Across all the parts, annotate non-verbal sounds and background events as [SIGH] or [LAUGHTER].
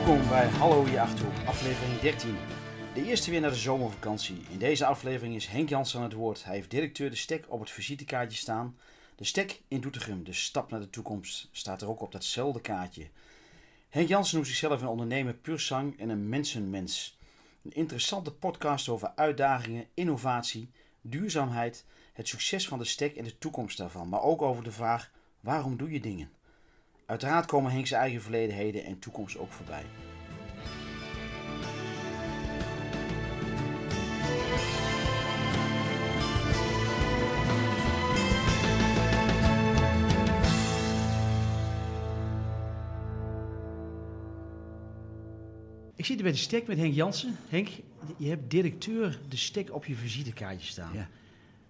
Welkom bij Hallo je Achterhoek, aflevering 13. De eerste weer naar de zomervakantie. In deze aflevering is Henk Jansen aan het woord. Hij heeft directeur de Stek op het visitekaartje staan. De Stek in Doetinchem, de stap naar de toekomst, staat er ook op datzelfde kaartje. Henk Jansen noemt zichzelf een ondernemer puur zang en een mensenmens. Een interessante podcast over uitdagingen, innovatie, duurzaamheid, het succes van de Stek en de toekomst daarvan. Maar ook over de vraag, waarom doe je dingen? Uiteraard komen Henk zijn eigen verledenheden en toekomst ook voorbij. Ik zit hier bij de stek met Henk Jansen. Henk, je hebt directeur de stek op je visitekaartje staan. Ja.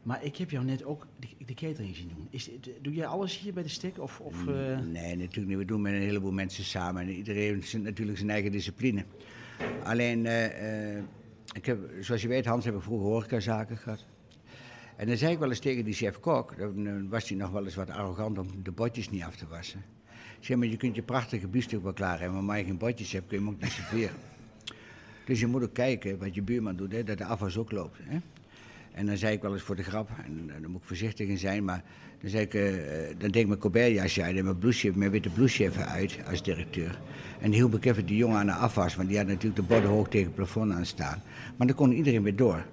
Maar ik heb jou net ook de, de catering zien doen. Is, doe jij alles hier bij de stek? Of, of, eh? Nee, natuurlijk niet. We doen met een heleboel mensen samen. En iedereen heeft natuurlijk zijn eigen discipline. Alleen, eh, eh, ik heb, zoals je weet, Hans, heb ik vroeger horecazaken gehad. En dan zei ik wel eens tegen die chef-kok, dan was hij nog wel eens wat arrogant om de botjes niet af te wassen. Ik zei, maar je kunt je prachtige biefstuk wel klaar hebben, maar als je geen botjes hebt, kun je hem ook niet serveren. [LAUGHS] Dus je moet ook kijken wat je buurman doet, hè, dat de afwas ook loopt. Hè. En dan zei ik wel eens voor de grap, en daar moet ik voorzichtig in zijn, maar dan, zei ik, uh, dan deed ik mijn Colbertjasje uit en mijn, blouseje, mijn witte blouseje even uit als directeur. En hielp ik even die jongen aan de afwas, want die had natuurlijk de borden hoog tegen het plafond aan staan. Maar dan kon iedereen weer door.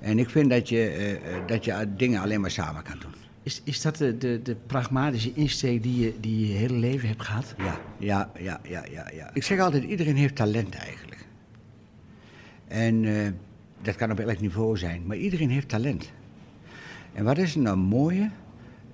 En ik vind dat je, uh, dat je dingen alleen maar samen kan doen. Is, is dat de, de, de pragmatische insteek die je, die je hele leven hebt gehad? Ja, ja, ja, ja, ja, ja. Ik zeg altijd, iedereen heeft talent eigenlijk. En... Uh, dat kan op elk niveau zijn, maar iedereen heeft talent. En wat is er nou mooie?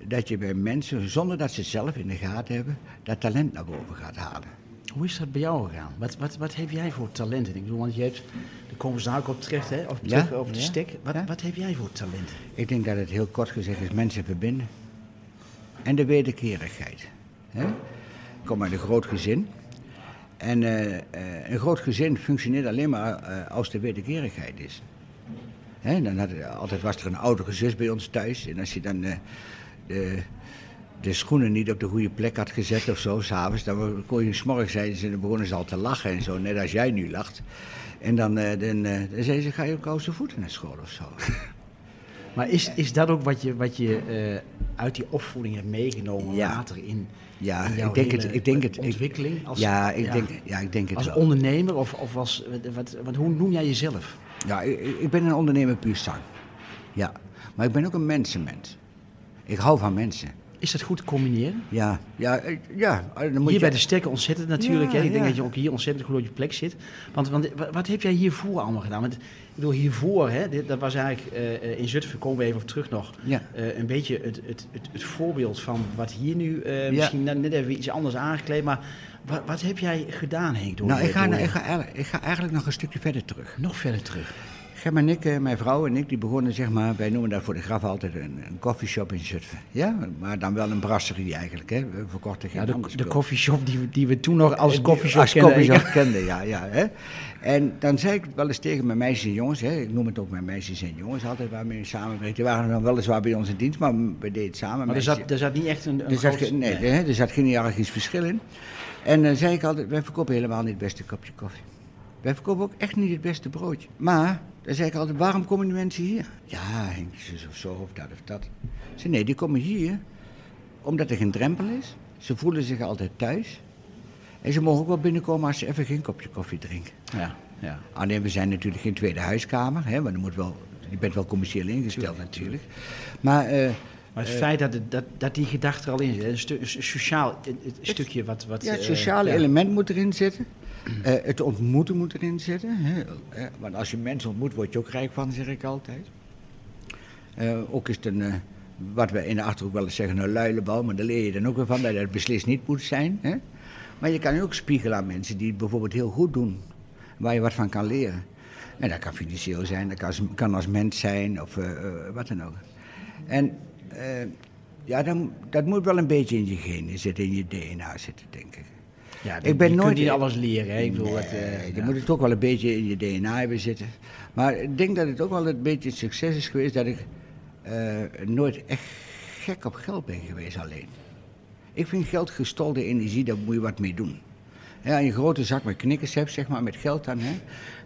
Dat je bij mensen, zonder dat ze het zelf in de gaten hebben, dat talent naar boven gaat halen. Hoe is dat bij jou gegaan? Wat, wat, wat heb jij voor talenten? Ik bedoel, want je hebt, de komen op terecht, hè? Of terug over de ja? stek. Wat, ja? wat heb jij voor talenten? Ik denk dat het heel kort gezegd is mensen verbinden. En de wederkerigheid. Hè? Ik kom uit een groot gezin. En uh, uh, een groot gezin functioneert alleen maar uh, als er wederkerigheid is. Hè, dan had, altijd was er een oudere zus bij ons thuis. En als je dan de, de, schoenen niet op de goede plek had gezet of zo, s'avonds, dan kon je s'morgens zeiden ze, dan begonnen ze al te lachen en zo, net als jij nu lacht. En dan, dan, dan zei ze, ga je ook koude voeten naar school of zo. Maar is, is dat ook wat je, wat je uit die opvoeding hebt meegenomen ja. later in, ja, ik denk het, ik denk het, ontwikkeling? Als, ja, ik Denk, ja, ik denk het Als wel. ondernemer of, of als, wat, wat, hoe noem jij jezelf? Ja, ik, ik ben een ondernemer puur zang. Ja, maar ik ben ook een mensenmens. Ik hou van mensen. Is dat goed te combineren? Ja, ja, ja. Dan moet hier je... bij de stekken ontzettend natuurlijk. Ja, hè? Ik denk dat je ook hier ontzettend goed op je plek zit. Want, want wat, heb jij hiervoor allemaal gedaan? Want, ik bedoel, hiervoor, hè, dit, dat was eigenlijk uh, in Zutphen, komen we even op terug nog, Ja. uh, een beetje het, het, het, het, voorbeeld van wat hier nu, uh, misschien net even iets anders aangekleed, maar wat, wat heb jij gedaan, Henk? Door, Nou, ik ga, door, ik, ga, ik ga eigenlijk nog een stukje verder terug. Nog verder terug. Gem en ik, eh, mijn vrouw en ik, die begonnen zeg maar, wij noemen dat voor de graf altijd een, een koffieshop in Zutphen. Ja, maar dan wel een brasserie eigenlijk, hè. We verkochten geen Ja, de, de koop. koffieshop die, we- die we toen nog als Die- koffieshop als kenden. kenden, ja, ja. Hè. En dan zei ik wel eens tegen mijn meisjes en jongens, hè, ik noem het ook mijn meisjes en jongens altijd waarmee we samenwerken. Die waren dan weliswaar bij ons in dienst, maar we deden het samen. Maar er zat, er zat niet echt een, een er zat, groot- nee, Hè, er zat geen hiërarchisch verschil in. En dan zei ik altijd, wij verkopen helemaal niet het beste kopje koffie. Wij verkopen ook echt niet het beste broodje. Maar, dan zei ik altijd, waarom komen die mensen hier? Ja, Henk, of zo, of dat of dat. Zei, nee, die komen hier omdat er geen drempel is. Ze voelen zich altijd thuis. En ze mogen ook wel binnenkomen als ze even geen kopje koffie drinken. Ja, ja. Alleen, we zijn natuurlijk geen tweede huiskamer, hè, want er moet wel, je bent wel commercieel ingesteld natuurlijk. Maar... eh, Maar het feit dat, het- dat, dat die gedachte er al in zit, een, stu- een sociaal een- een stukje wat... wat Ja, het eh, sociale element moet erin zitten. Eh, het ontmoeten moet erin zitten. Hè. Eh, want als je mensen ontmoet, word je ook rijk van, zeg ik altijd. Eh, ook is het een, wat we in de Achterhoek wel eens zeggen, een luilenbal. Maar daar leer je dan ook weer van dat het beslist niet moet zijn. Hè. Maar je kan ook spiegelen aan mensen die het bijvoorbeeld heel goed doen. Waar je wat van kan leren. En dat kan financieel zijn, dat kan als, kan als mens zijn of wat dan ook. En ja, dan, dat moet wel een beetje in je genen zitten, in je DNA zitten, denk ik. Ja, Ik ben je nooit- kunt niet alles leren. Hè? Ik bedoel, eh, je ja. moet het ook wel een beetje in je DNA hebben zitten. Maar ik denk dat het ook wel een beetje een succes is geweest dat ik eh, nooit echt gek op geld ben geweest alleen. Ik vind geld gestolde energie, daar moet je wat mee doen. Ja, een grote zak met knikkers hebt, zeg maar, met geld dan. Hè.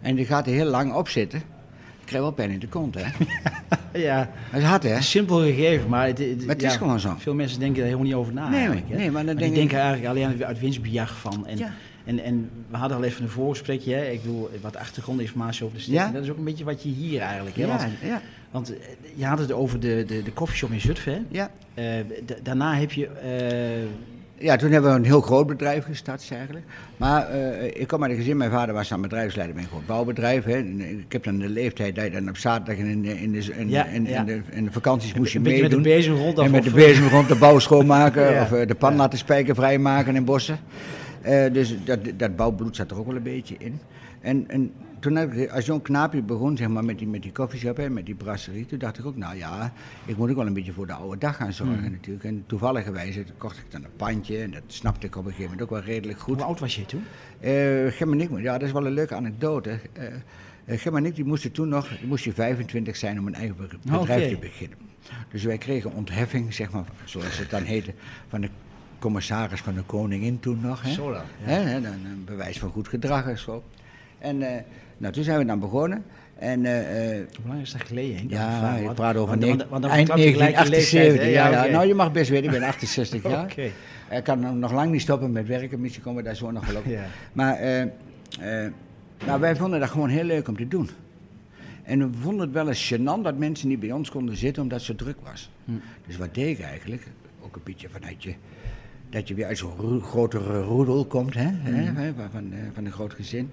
En die gaat er heel lang op zitten. Je krijgt wel pijn in de kont, hè. [LAUGHS] Ja, Dat is hard, hè. simpel gegeven, maar het, het- Maar het ja, is gewoon zo. Veel mensen denken daar helemaal niet over na. Nee, eigenlijk, hè. nee, maar dan denk ik- denken eigenlijk alleen uit winstbejag van. En, Ja. en, en we hadden al even een voorgesprekje, hè. ik bedoel, wat achtergrondinformatie over de stichting. Ja. Dat is ook een beetje wat je hier eigenlijk, hè. Ja, Want, ja, want eh, je had het over de, de, de koffieshop in Zutphen, hè. ja. Eh, da- daarna heb je... eh, Ja, toen hebben we een heel groot bedrijf gestart eigenlijk. Maar eh, ik kom uit een gezin, mijn vader was dan bedrijfsleider bij een groot bouwbedrijf. Hè. En Ik heb dan de leeftijd dat je dan op zaterdag in de, in de, in, Ja, in, ja. de, in de vakanties moest je beetje met de meedoen. bezem rond En met de bezem rond de bouw schoonmaken [LAUGHS] Ja. of eh, de pan laten spijken vrijmaken in bossen. Eh, dus dat, dat bouwbloed zat er ook wel een beetje in. En, en toen heb ik, als jong knaapje begon zeg maar, met die, met die koffieshop en met die brasserie, toen dacht ik ook, nou ja, ik moet ook wel een beetje voor de oude dag gaan zorgen Hmm. natuurlijk. En toevalligerwijs kocht ik dan een pandje en dat snapte ik op een gegeven moment ook wel redelijk goed. hoe oud was je toen? Eh Gem en ik, ja, dat is wel een leuke anekdote. Eh, Gem en ik die moesten toen nog, moest je 25 zijn om een eigen be- bedrijf te beginnen. Dus wij kregen ontheffing, zeg maar, zoals het dan heette, van de commissaris van de koningin toen nog. Hè? Zo dan, ja. Een bewijs van goed gedrag en zo. En nou, toen zijn we dan begonnen. En eh, Hoe lang is dat geleden? Henk? ja, ik praat over want- want- eind verklap je gelijk je leeftijd, 1978. hè? Ja. Nou, je mag best weten, ik ben 68 jaar. Oké. Ik kan nog lang niet stoppen met werken, misschien komen we daar zo nog wel op. Ja. Maar eh, nou, wij vonden dat gewoon heel leuk om te doen. En we vonden het wel eens gênant dat mensen niet bij ons konden zitten omdat het zo druk was. Hm. Dus wat deed ik eigenlijk? Ook een beetje vanuit je... Dat je weer uit zo'n ro- grotere roedel komt, hè? Hm. hè, van, van, van een groot gezin.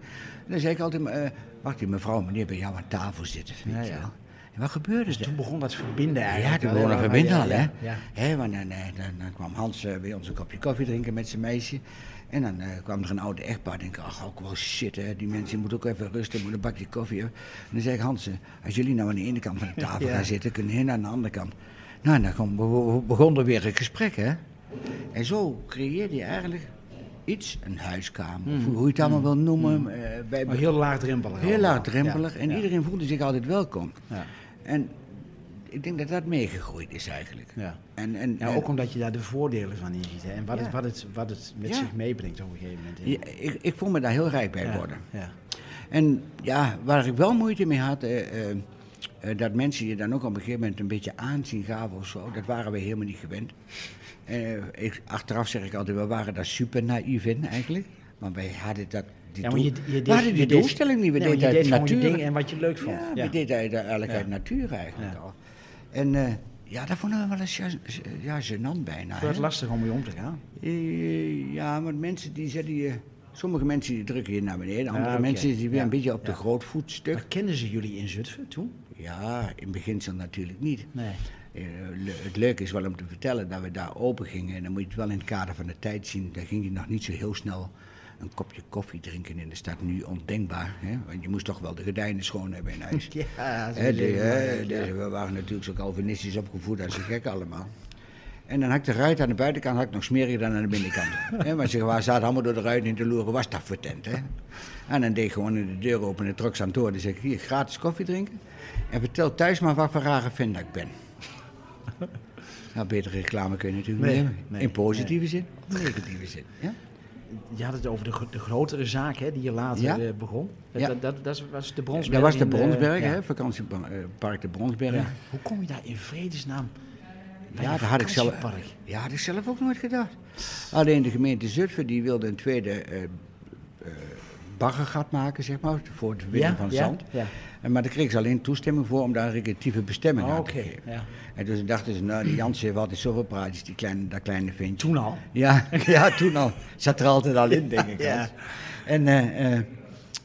Dan zei ik altijd, eh, wacht mevrouw, meneer bij jou aan tafel zitten. Weet Ja, je ja. wel. En wat gebeurde er? Toen begon dat verbinden Ja, eigenlijk. toen wel, begon een verbinden Ja, al, ja, hè? Ja. Hè, want dan, eh, dan, dan kwam Hans eh, bij ons een kopje koffie drinken met zijn meisje. En dan kwam er een oude echtpaar. En ik ach, ook wel shit, hè. Die mensen moeten ook even rusten, moeten een bakje koffie hebben. En dan zei ik, Hans, als jullie nou aan de ene kant van de [LAUGHS] tafel Ja. gaan zitten, kunnen hen aan de andere kant. Nou, en dan begon er weer een gesprek, hè. En zo creëerde je eigenlijk iets, een huiskamer, of hoe je het allemaal wil noemen. eh, wij- Maar heel laagdrempelig. heel allemaal. laagdrempelig. Ja, En ja. iedereen voelde zich altijd welkom. Ja. En ik denk dat dat meegegroeid is eigenlijk. Ja. En, en, Ja, en- ook omdat je daar de voordelen van in ziet. Hè? En wat, het, wat, het, wat het met zich meebrengt op een gegeven moment. ik, ik voel me daar heel rijk bij worden. Ja. En ja, waar ik wel moeite mee had, eh, eh, eh, dat mensen je dan ook op een gegeven moment een beetje aanzien gaven of zo, dat waren we helemaal niet gewend. Eh, ik, achteraf zeg ik altijd, we waren daar super naïef in eigenlijk. Maar wij hadden dat. Die Ja, maar je, deed, hadden je die deed- doelstelling niet. We Nee, maar deden uit gewoon natuur. ding en wat je leuk vond. Ja, Ja. we deden eigenlijk Ja. uit natuur eigenlijk al. En eh, ja, daar vonden we wel eens ja, ja, gênant bijna. Het was lastig om mee om te gaan. Eh, ja, want mensen die zetten je... Sommige mensen die drukken je naar beneden, andere mensen die weer een beetje op de grootvoetstuk. Maar kenden ze jullie in Zutphen toen? Ja, in beginsel natuurlijk niet. Nee. Eh, het leuke is wel om te vertellen dat we daar open gingen. En dan moet je het wel in het kader van de tijd zien. Daar ging je nog niet zo heel snel een kopje koffie drinken in de stad. Nu ondenkbaar. Hè? Want je moest toch wel de gordijnen schoon hebben in huis. [LAUGHS] Ja, de- de- we waren natuurlijk zo Calvinistisch opgevoed als ze gek allemaal. En dan had ik de ruit aan de buitenkant had ik nog smeriger dan aan de binnenkant. [LAUGHS] Hè, want ze zaten allemaal door de ruit in te loeren, was dat voor tent. Hè? En dan deed ik gewoon de deur open en trok ze aan het door. Dan zei ik, hier, gratis koffie drinken. En vertel thuis maar wat voor rare dat ik ben. [LAUGHS] Nou, betere reclame kun je natuurlijk Nee, niet hebben. nee, in positieve zin of negatieve zin. Ja? Je had het over de, de grotere zaak hè, die je later Ja. eh, begon. Dat, Ja. dat, dat, dat was de Bronsberg. Dat was de in, eh, Bronsberg, hè, vakantiepark de Bronsberg. Hoe kom je daar in vredesnaam bij Ja, dat had ik zelf. Ja, had ik zelf ook nooit gedacht. Alleen de gemeente Zutphen die wilde een tweede eh, eh, baggergat maken, zeg maar, voor het winnen van ja, zand. ja. En, maar daar kreeg ze alleen toestemming voor om daar een recreatieve bestemming Oh, aan te geven. ja. En dus dachten ze, nou, die Jansen heeft altijd zoveel praatjes, die kleine, dat kleine ventje. Toen al? Ja, [LAUGHS] ja, toen al. Zat er altijd al in, denk ik. Ja. En eh, eh,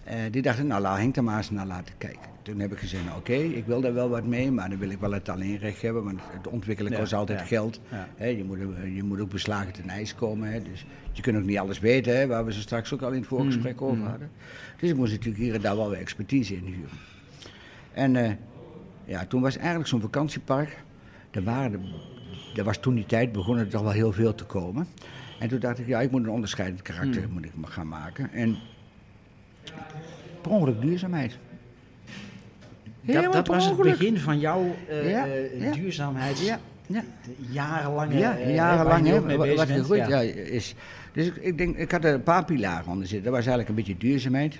eh, die dachten, nou, laat Henk er maar eens naar laten kijken. Toen heb ik gezegd, nou, oké, ik wil daar wel wat mee, maar dan wil ik wel het alleenrecht hebben, want het ontwikkelen kost altijd geld. ja. Hè, je, moet, je moet ook beslagen ten ijs komen, hè, dus je kunt ook niet alles weten, hè, waar we ze straks ook al in het voorgesprek Mm, over hadden. Dus ik moest natuurlijk hier en daar wel weer expertise in huren. En eh, ja, toen was eigenlijk zo'n vakantiepark, er waren er was toen die tijd begonnen er toch wel heel veel te komen. En toen dacht ik, ja, ik moet een onderscheidend karakter Hmm. moet ik gaan maken. En per ongeluk duurzaamheid. Dat, dat was het begin van jouw eh, Ja, eh, ja. duurzaamheids... Ja, Ja. jarenlange... Ja, jarenlang, mee bezig wat bent. gegroeid Ja. ja. is. Dus ik, ik denk, ik had er een paar pilaren onder zitten. Dat was eigenlijk een beetje duurzaamheid.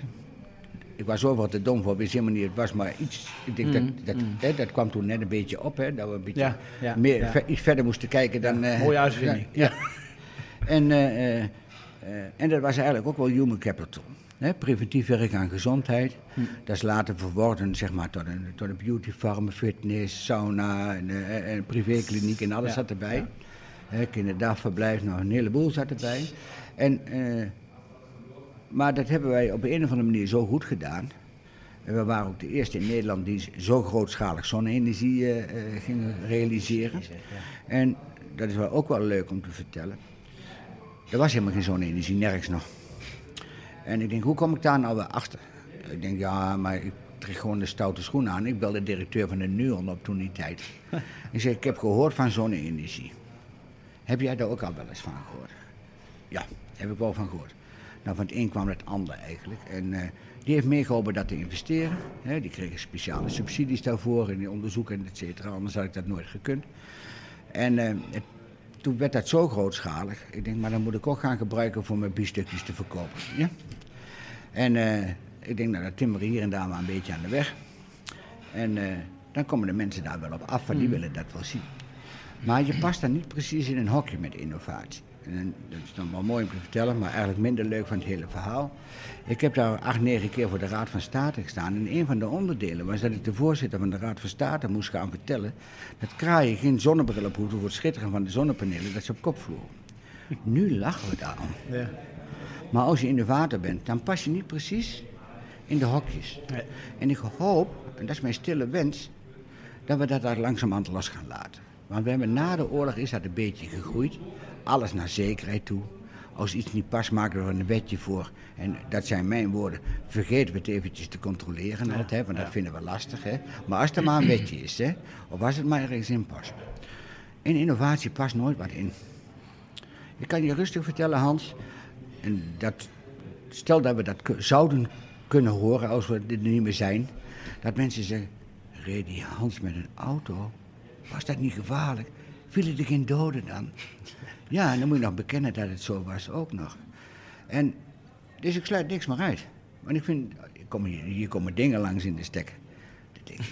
Ik was overal te dom voor, ik wist helemaal niet, het was maar iets. Ik denk dat, dat, hè, dat kwam toen net een beetje op, hè, dat we een beetje Mm, Ja, ja, meer, ja. ver- iets verder moesten kijken dan... eh, Mooie uitvinding. Ja. [LAUGHS] En, eh, eh, en dat was eigenlijk ook wel human capital. Hè? Preventief werk aan gezondheid. Hm. Dat is later verworden zeg maar, tot, een, tot een beauty farm, fitness, sauna, en, en privékliniek en alles zat erbij. Hè, kinderdagverblijf, nou een heleboel zat erbij. En, maar dat hebben wij op een of andere manier zo goed gedaan. En we waren ook de eerste in Nederland die zo grootschalig zonne-energie eh, gingen realiseren. En dat is wel ook wel leuk om te vertellen. Er was helemaal geen zonne-energie, nergens nog. En ik denk, hoe kom ik daar nou weer achter? Ik denk, ja, maar ik trek gewoon de stoute schoen aan. Ik belde de directeur van de NUON op toen die tijd. [LAUGHS] Ik zei, ik heb gehoord van zonne-energie. Heb jij daar ook al wel eens van gehoord? Ja, heb ik wel van gehoord. Nou, van het een kwam het ander eigenlijk. En eh, die heeft meegeholpen dat te investeren. Hè, die kregen speciale subsidies daarvoor en die onderzoeken, et cetera. Anders had ik dat nooit gekund. En eh, het- toen werd dat zo grootschalig. Ik denk, maar dan moet ik ook gaan gebruiken voor mijn biefstukjes te verkopen. Ja? En eh, ik denk, nou, dat timmeren hier en daar maar een beetje aan de weg. En dan komen de mensen daar wel op af, want die willen dat wel zien. Maar je past dan niet precies in een hokje met innovatie. En dat is dan wel mooi om te vertellen, maar eigenlijk minder leuk van het hele verhaal. Ik heb daar acht, negen keer voor de Raad van State gestaan. En een van de onderdelen was dat ik de voorzitter van de Raad van State moest gaan vertellen... dat kraaien geen zonnebril op hoefden voor het schitteren van de zonnepanelen, dat ze op kop vlogen. Nu lachen we daar om. Ja. Maar als je innovator bent, dan pas je niet precies in de hokjes. Nee. En ik hoop, en dat is mijn stille wens, dat we dat daar langzamerhand los gaan laten. Want we hebben na de oorlog is dat een beetje gegroeid. Alles naar zekerheid toe. Als iets niet past, maken we er een wetje voor. En dat zijn mijn woorden. Vergeten we het eventjes te controleren hè, want dat vinden we lastig. Hè. Maar als er maar een [CLEARS THROAT] wetje is, hè, of als het maar ergens in past. In innovatie past nooit wat in. Ik kan je rustig vertellen, Hans, en dat, stel dat we dat zouden kunnen horen als we dit niet meer zijn, dat mensen zeggen, reed die Hans met een auto? Was dat niet gevaarlijk? Vielen er geen doden dan? Ja, en dan moet je nog bekennen dat het zo was ook nog. En, dus ik sluit niks meer uit. Want ik vind, ik kom hier, hier komen dingen langs in de stek.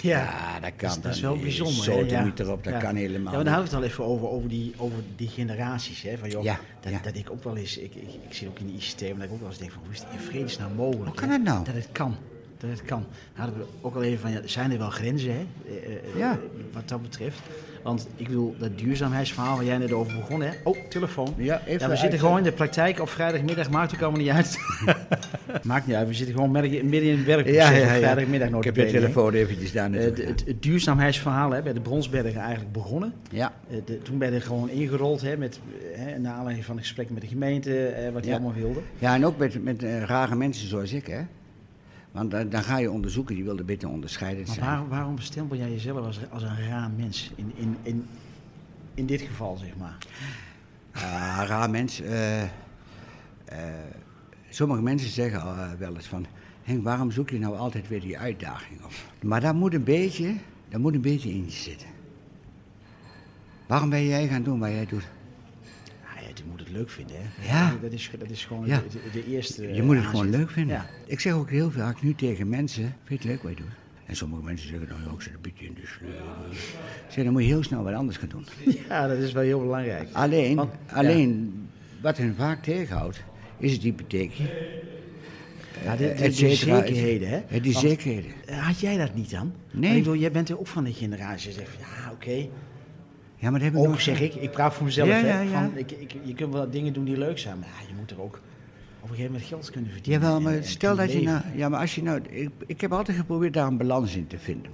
Ja. ja, dat kan Dat is wel bijzonder. Zo Ja. niet erop, dat Ja. kan helemaal Ja, maar hadden we het al even over, over, die, over die generaties. Hè? Van, joh, Ja, dat, ja. dat ik ook wel eens, ik, ik, ik zit ook in die systeem, dat ik ook wel eens denk van, hoe is het in vredesnaam mogelijk? Hoe kan hè? dat nou? Dat het kan. Dat het kan. Dan hadden we ook al even van, ja, zijn er wel grenzen, hè? Eh, eh, Ja. eh, wat dat betreft. Want ik bedoel, dat duurzaamheidsverhaal waar jij net over begon, hè? Oh, telefoon. Ja, even we zitten gewoon in de praktijk op vrijdagmiddag, maakt ook allemaal niet uit. [LAUGHS] maakt niet uit, we zitten gewoon midden in het werkproces op vrijdagmiddag Ik heb je telefoon eventjes daar Eh, naartoe. de- het, het duurzaamheidsverhaal hè, bij de Bronsbergen eigenlijk begonnen. ja. Eh, de- toen ben je er gewoon ingerold, hè, met, eh, hè, naar aanleiding van de gesprekken met de gemeente, eh, wat die Ja. allemaal wilden. ja, en ook met, met eh, rare mensen zoals ik, hè. Want dan, dan ga je onderzoeken, je wilde beter onderscheiden Maar zijn. waar, waarom bestempel jij jezelf als, als een raar mens? In, in, in, in dit geval, zeg maar. Ah, raar mens. eh, eh, sommige mensen zeggen eh, wel eens van... Henk, waarom zoek je nou altijd weer die uitdaging op? Maar daar moet een beetje, daar moet een beetje in zitten. Waarom ben jij gaan doen wat jij doet? Ah, ja, je moet het leuk vinden, hè? Ja. Dat is, dat is gewoon Ja. de, eerste. Je moet het eh, gewoon leuk vinden. Ja. Ik zeg ook heel vaak nu tegen mensen, vind je het leuk wat je doet? En sommige mensen zeggen, nou ja, ik zit een beetje in de sleur. Zeg, dan moet je heel snel wat anders gaan doen. [LAUGHS] ja, dat is wel heel belangrijk. Alleen, Want- alleen wat hen vaak tegenhoudt, is het hypotheekje. Ja, de, de, et de zekerheden, hè? Ja, die Want, zekerheden. eh, Had jij dat niet dan? Nee. Want Ik bedoel, jij bent er ook van de generatie. Je zegt ja, oké. Ja, maar dat Ook nog zeg ik, ik praat voor mezelf. Ja, hè, ja, ja. Van, ik, ik, je kunt wel dingen doen die leuk zijn, maar ja, je moet er ook op een gegeven moment geld kunnen verdienen. Jawel, maar en stel dat je nou... Ja, maar als je nou... Ik, ik heb altijd geprobeerd daar een balans in te vinden.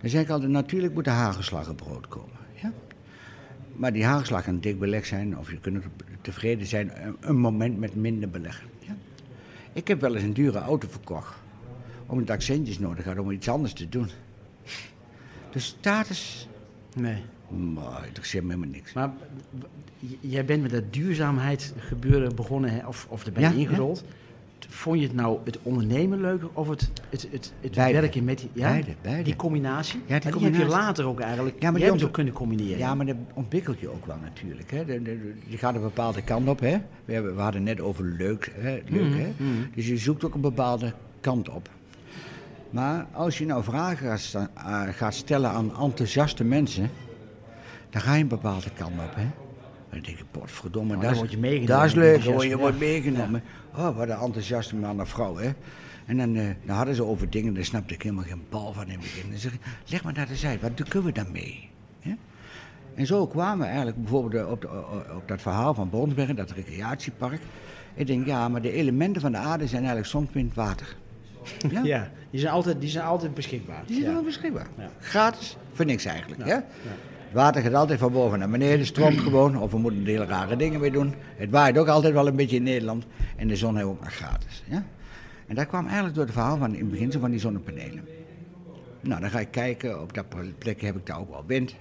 Dan zeg ik altijd, natuurlijk moet de hagelslag op brood komen. Ja? Maar die hagelslag kan dik beleg zijn, of je kunt tevreden zijn een, een moment met minder beleg. Ja? Ik heb wel eens een dure auto verkocht, omdat ik centjes nodig had om iets anders te doen. De status, Nee. Maar interesseert me helemaal niks. Maar jij bent met dat duurzaamheid gebeuren begonnen, hè, of, of er ben je Ja, ingerold. vond je het nou het ondernemen leuker of het, het, het, het werken met die, ja? beide, beide. die combinatie? Ja, die, combinatie. heb je later ook eigenlijk ja, maar je hebt ook kunnen combineren. Ja, maar dat ontwikkelt je ook wel natuurlijk. Hè. je gaat een bepaalde kant op. Hè. We, hebben, we hadden net over leuk. Hè, leuk mhm, hè. Mhm. Dus je zoekt ook een bepaalde kant op. Maar als je nou vragen gaat, gaat stellen aan enthousiaste mensen, dan ga je een bepaalde kant op. Hè. Dan denk je, potverdomme, oh, dat, word je meegenomen. dat is leuk hoor, je wordt meegenomen. Oh, wat een enthousiaste man of vrouw, hè. En dan, uh, dan, hadden ze over dingen, daar snapte ik helemaal geen bal van in het begin. Dan zeg ik, leg maar naar de zijde, wat kunnen we daarmee? En zo kwamen we eigenlijk bijvoorbeeld op, de, op dat verhaal van Bronsberg, dat recreatiepark. Ik denk, ja, maar de elementen van de aarde zijn eigenlijk zon, wind, water. Ja? [LAUGHS] ja, die, zijn altijd, die zijn altijd beschikbaar. Die zijn wel beschikbaar. Gratis, voor niks eigenlijk. Ja. Het water gaat altijd van boven naar beneden, stroomt gewoon. Of we moeten hele rare dingen mee doen. Het waait ook altijd wel een beetje in Nederland. En de zon heeft ook nog gratis. Ja? En dat kwam eigenlijk door het verhaal van in het begin van die zonnepanelen. Nou, dan ga ik kijken. Op dat plekje heb ik daar ook wel wind.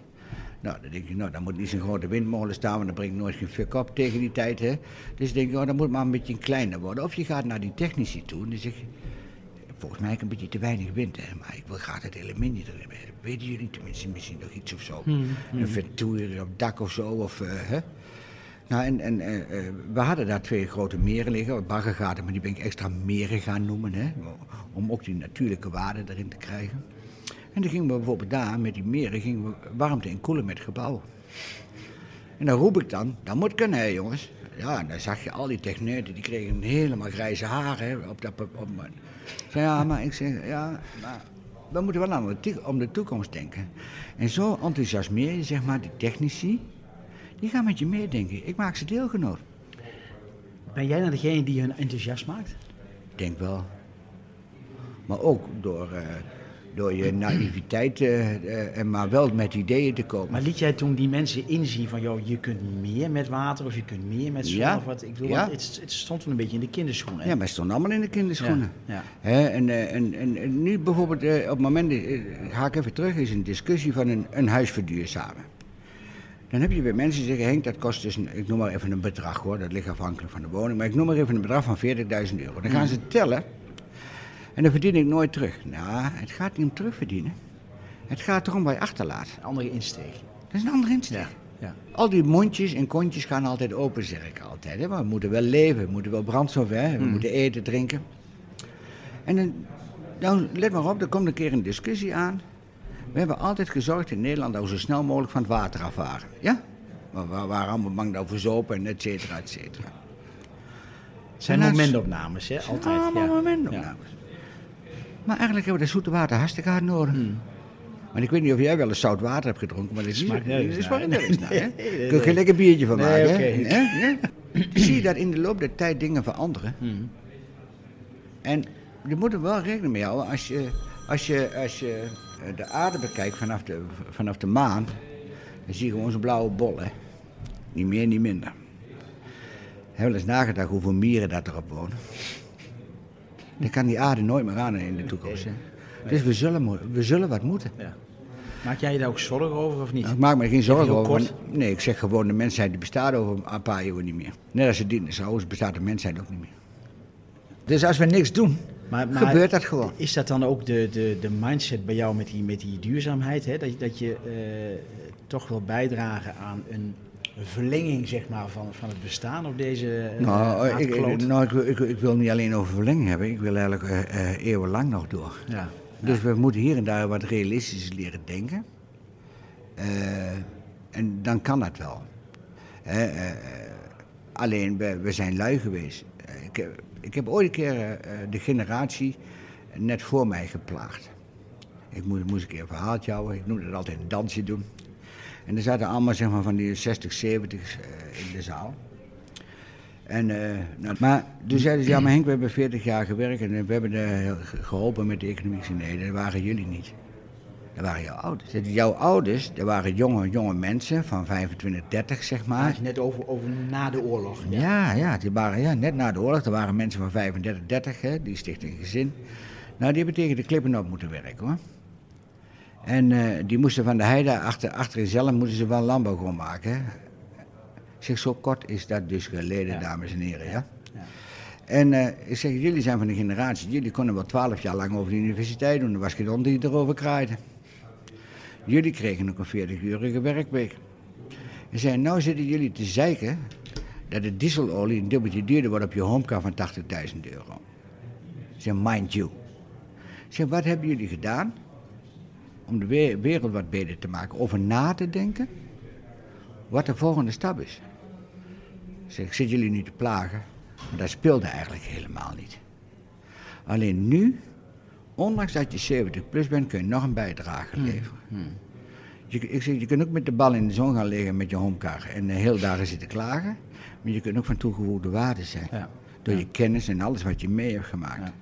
Nou, dan denk je, nou, dan moet niet zo'n grote windmolen staan, want dan brengt nooit geen fuck op tegen die tijd. Hè. Dus denk je, oh, dan moet maar een beetje kleiner worden. Of je gaat naar die technici toe en je, volgens mij heb ik een beetje te weinig wind, hè, maar ik wil graag het elementje erin hebben. Weten jullie tenminste misschien nog iets of zo? Hmm, hmm. Een ventour op dak of zo, of... Uh, hè? Nou, en, en uh, we hadden daar twee grote meren liggen, baggergaten, maar die ben ik extra meren gaan noemen, hè, om ook die natuurlijke waarde erin te krijgen. En dan gingen we bijvoorbeeld daar, met die meren, gingen we warmte en koelen met gebouwen. En dan roep ik dan, dat moet kunnen hè jongens. Ja, dan zag je al die techneuten, die kregen helemaal grijze haren op dat... Op, ja, maar ik zeg, ja, maar we moeten wel aan de, om de toekomst denken. En zo enthousiasmeer je, zeg maar, die technici, die gaan met je meedenken. Ik maak ze deelgenoot. Ben jij dan degene die hun enthousiast maakt? Ik denk wel. Maar ook door... Uh, door je naïviteit, uh, maar wel met ideeën te komen. Maar liet jij toen die mensen inzien van, joh, je kunt meer met water of je kunt meer met zon ja. of wat? Ik bedoel, ja. het, het, stond toen een beetje in de kinderschoenen. Ja, maar het stond allemaal in de kinderschoenen. Ja. ja. En, en, en, en, nu bijvoorbeeld, op het moment, ga ik even terug, is een discussie van een, een huis verduurzamen. Dan heb je weer mensen die zeggen, Henk, dat kost dus, een, ik noem maar even een bedrag hoor, dat ligt afhankelijk van de woning, maar ik noem maar even een bedrag van 40.000 euro. Dan gaan mm. ze tellen en dan verdien ik nooit terug. Nou, het gaat niet om terugverdienen. Het gaat erom waar je achterlaat. Een andere insteek. Dat is een andere insteek. Ja. Al die mondjes en kontjes gaan altijd open, zeg ik altijd. Hè? Maar we moeten wel leven, we moeten wel brandstof hebben, we mm. moeten eten, drinken. En dan, dan, let maar op, er komt een keer een discussie aan. We hebben altijd gezorgd in Nederland dat we zo snel mogelijk van het water af waren. Ja? We waren allemaal bang dat we zopen en et cetera, et cetera. Het zijn momentopnames, hè? Altijd. Ja, momentopnames. Maar eigenlijk hebben we de zoete water hartstikke hard nodig. Hmm. Maar ik weet niet of jij wel eens zout water hebt gedronken, maar dat is smaakt nergens smaakt nergens naar. [LAUGHS] Kun je geen lekker biertje van maken, nee, hè? [LAUGHS] Zie je dat in de loop der tijd dingen veranderen. Hmm. En je moet er wel rekening mee houden. Als je, als je, als je eh, de aarde bekijkt vanaf de, vanaf de maan, dan zie je gewoon zo'n blauwe bol, hè. Niet meer, niet minder. Heb je wel eens nagedacht hoeveel mieren dat erop wonen? Dan kan die aarde nooit meer aan in de toekomst. Hè. Dus we zullen, we zullen wat moeten. Ja. Maak jij je daar ook zorgen over of niet? Nou, ik maak me geen zorgen over. Nee, ik zeg gewoon, de mensheid bestaat over een paar eeuwen niet meer. Net als de dinosaurus bestaat de mensheid ook niet meer. Dus als we niks doen, maar, maar gebeurt dat gewoon. Is dat dan ook de, de, de mindset bij jou met die, met die duurzaamheid? Hè? Dat, dat je uh, toch wil bijdragen aan een verlenging zeg maar, van, van het bestaan op deze uh, nou, ik, nou ik, ik, wil niet alleen over verlenging hebben, ik wil eigenlijk uh, eeuwenlang nog door. Ja. Dus we moeten hier en daar wat realistisch leren denken. en dan kan dat wel. alleen, we, we zijn lui geweest. ik, ik heb ooit een keer de generatie net voor mij geplaagd. Ik moest, moest een keer een verhaaltje houden. Ik noemde het altijd een dansje doen. En er zaten allemaal zeg maar, van die 60, 70 uh, in de zaal. En, uh, nou, maar toen zeiden ze, ja maar Henk, we hebben 40 jaar gewerkt en we hebben uh, geholpen met de economie. Nee, dat waren jullie niet. Dat waren jouw ouders. Jouw ouders, dat waren jonge, jonge mensen van 25, 30 zeg maar. net over, over na de oorlog. Ja, ja, ja, die waren ja, net na de oorlog. Er waren mensen van 35, 30, hè, die stichten een gezin. Nou, die hebben tegen de klippen op moeten werken hoor. En uh, die moesten van de heide achter, achter zelf moeten ze wel landbouwgrond maken. Hè? Zeg, zo kort is dat dus geleden, dames en heren. Ja? ja? En eh, ik zeg, jullie zijn van de generatie, jullie konden wel twaalf jaar lang over de universiteit doen. Er was geen hond die erover kraaide. Jullie kregen ook een 40-urige werkweek. En zei, nou zitten jullie te zeiken dat de dieselolie een dubbeltje duurder wordt op je homecar van 80.000 euro. Zeg, mind you. Zeg, wat hebben jullie gedaan om de we- wereld wat beter te maken? Over na te denken wat de volgende stap is. Zeg, ik zit jullie nu te plagen, maar dat speelde eigenlijk helemaal niet. Alleen nu, ondanks dat je 70 plus bent, kun je nog een bijdrage leveren. Je, ik zeg, je kunt ook met de bal in de zon gaan liggen met je homecar en de hele dagen zitten klagen. Maar je kunt ook van toegevoegde waarde zijn. Ja. Door je kennis en alles wat je mee hebt gemaakt. Ja.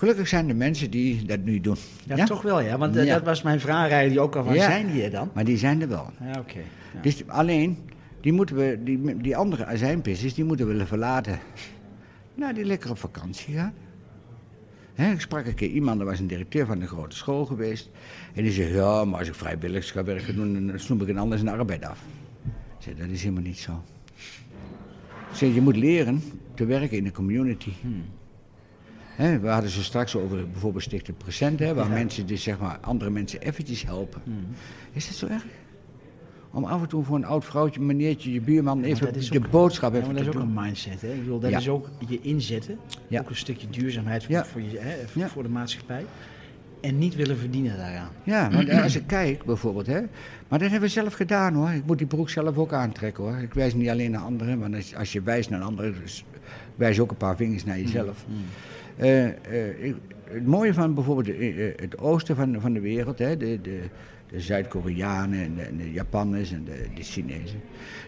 Gelukkig zijn er mensen die dat nu doen. Ja, toch wel, ja. Want eh, Ja. dat was mijn vraag eigenlijk ook al van, Ja. zijn die er dan? Maar die zijn er wel. Ja, oké. Dus alleen, die, moeten we, die, die andere azijnpissers, die moeten we verlaten. Nou, die lekker op vakantie gaan. Ik sprak een keer iemand, dat was een directeur van een grote school geweest. En die zei, ja, maar als ik vrijwilligerswerk ga doen, dan snoep ik een ander zijn arbeid af. Ik zei, dat is helemaal niet zo. Ik zei, je moet leren te werken in de community. Hè, we hadden ze straks over bijvoorbeeld Stichting Present, hè, waar mensen dus zeg maar andere mensen eventjes helpen. Is dat zo erg? Om af en toe voor een oud vrouwtje, meneertje, je buurman even de ook- boodschap Ja, even maar dat te is ook een mindset, hè? Ik bedoel, dat Ja. is ook je inzetten. Ja. Ook een stukje duurzaamheid voor, Ja. voor, je, hè, voor, Ja. de maatschappij. En niet willen verdienen daaraan. Ja, want [CLEARS THROAT] als ik kijk bijvoorbeeld, hè, maar dat hebben we zelf gedaan hoor. Ik moet die broek zelf ook aantrekken hoor. Ik wijs niet alleen naar anderen, want als, als je wijst naar anderen, dus wijs ook een paar vingers naar jezelf. Eh, eh, ik- het mooie van bijvoorbeeld eh, eh, het oosten van, van de wereld, hè, de, de, de Zuid-Koreanen en de, de Japanners en de, de Chinezen,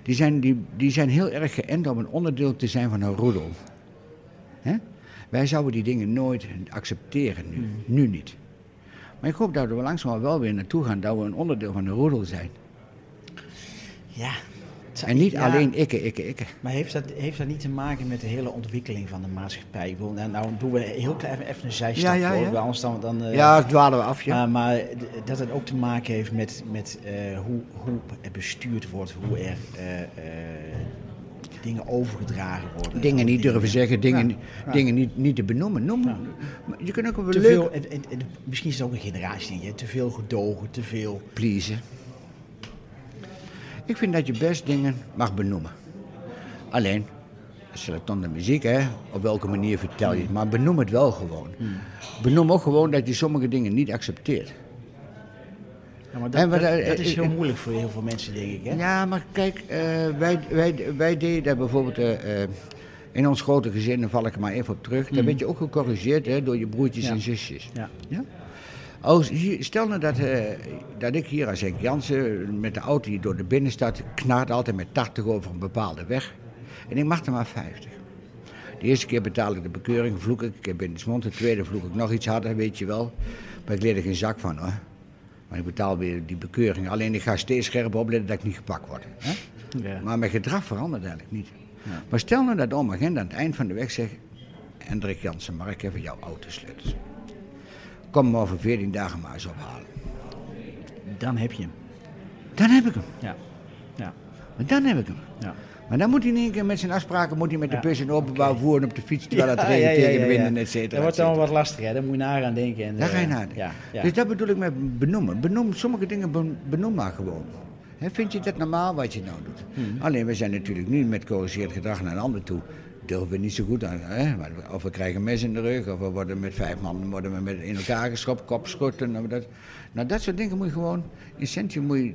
die zijn, die, die zijn heel erg geënt om een onderdeel te zijn van een roedel. Hè? Wij zouden die dingen nooit accepteren nu, nu niet. Maar ik hoop dat we langzaam wel weer naartoe gaan dat we een onderdeel van de roedel zijn. Ja. Het- En niet ja, alleen ikke, ikke, ikke. Maar heeft dat, heeft dat niet te maken met de hele ontwikkeling van de maatschappij? Ik nou, nou doen we heel klein even, even een zijstap Ja, ja, voor, ja. dan... dan eh, Ja, dwalen we af, ja. Maar, maar dat het ook te maken heeft met, met eh, hoe, hoe er bestuurd wordt, hoe er eh, eh, dingen overgedragen worden. dingen niet durven zeggen, dingen, Ja, niet- ja. dingen niet, niet te benoemen. Noem, Ja. Je kunt ook wel Te leuk veel, en, en, en misschien is het ook een generatieding, hè? te veel gedogen, te veel... pleasen. Ik vind dat je best dingen mag benoemen. Alleen, selecton de muziek, hè, op welke manier vertel je het, maar benoem het wel gewoon. Benoem ook gewoon dat je sommige dingen niet accepteert. Ja, maar En dat, wat, dat, eh, dat is eh, heel eh, moeilijk voor heel veel mensen, denk ik. Hè? Ja, maar kijk, wij, wij, wij deden dat bijvoorbeeld in ons grote gezin, daar val ik er maar even op terug. Daar werd je ook gecorrigeerd hè, door je broertjes Ja. en zusjes. Ja. Ja? Als, hier, stel nou dat, eh, dat ik hier als Henk Jansen met de auto hier door de binnenstad knart altijd met 80 over een bepaalde weg. En ik mag er maar 50. De eerste keer betaal ik de bekeuring, vloek ik, ik heb in de mond. De tweede vloek ik nog iets harder, weet je wel. Maar ik leer er geen zak van hoor. Maar ik betaal weer die bekeuring. Alleen ik ga steeds scherp opletten dat ik niet gepakt word. Hè? Ja. Maar mijn gedrag verandert eigenlijk niet. Maar stel nou dat oma Gent aan het eind van de weg zegt... Hendrik Jansen, mag ik even jouw autosleutels? Kom me over 14 dagen maar eens ophalen. Dan heb je hem. Dan heb ik hem. Ja. Ja. Maar dan heb ik hem. Ja. Maar dan moet hij in één keer met zijn afspraken moet hij met de bus in openbaar voeren op de fiets... terwijl het regent tegen de wind et cetera. Dat wordt dan wat lastiger, hè? daar moet je naar gaan denken. En, Daar ga je eh, nadenken. Ja, ja. Dus dat bedoel ik met benoemen. Benoem, sommige dingen ben- benoem maar gewoon. Vind je dat normaal wat je nou doet? Hmm. Alleen we zijn natuurlijk nu met corrigeerd gedrag naar een ander toe. Durven we niet zo goed aan. Hè? Of we krijgen mes in de rug, of we worden met vijf man worden we met in elkaar geschopt, kopschotten. Dat. Nou, dat soort dingen moet je gewoon, in Centrum moet je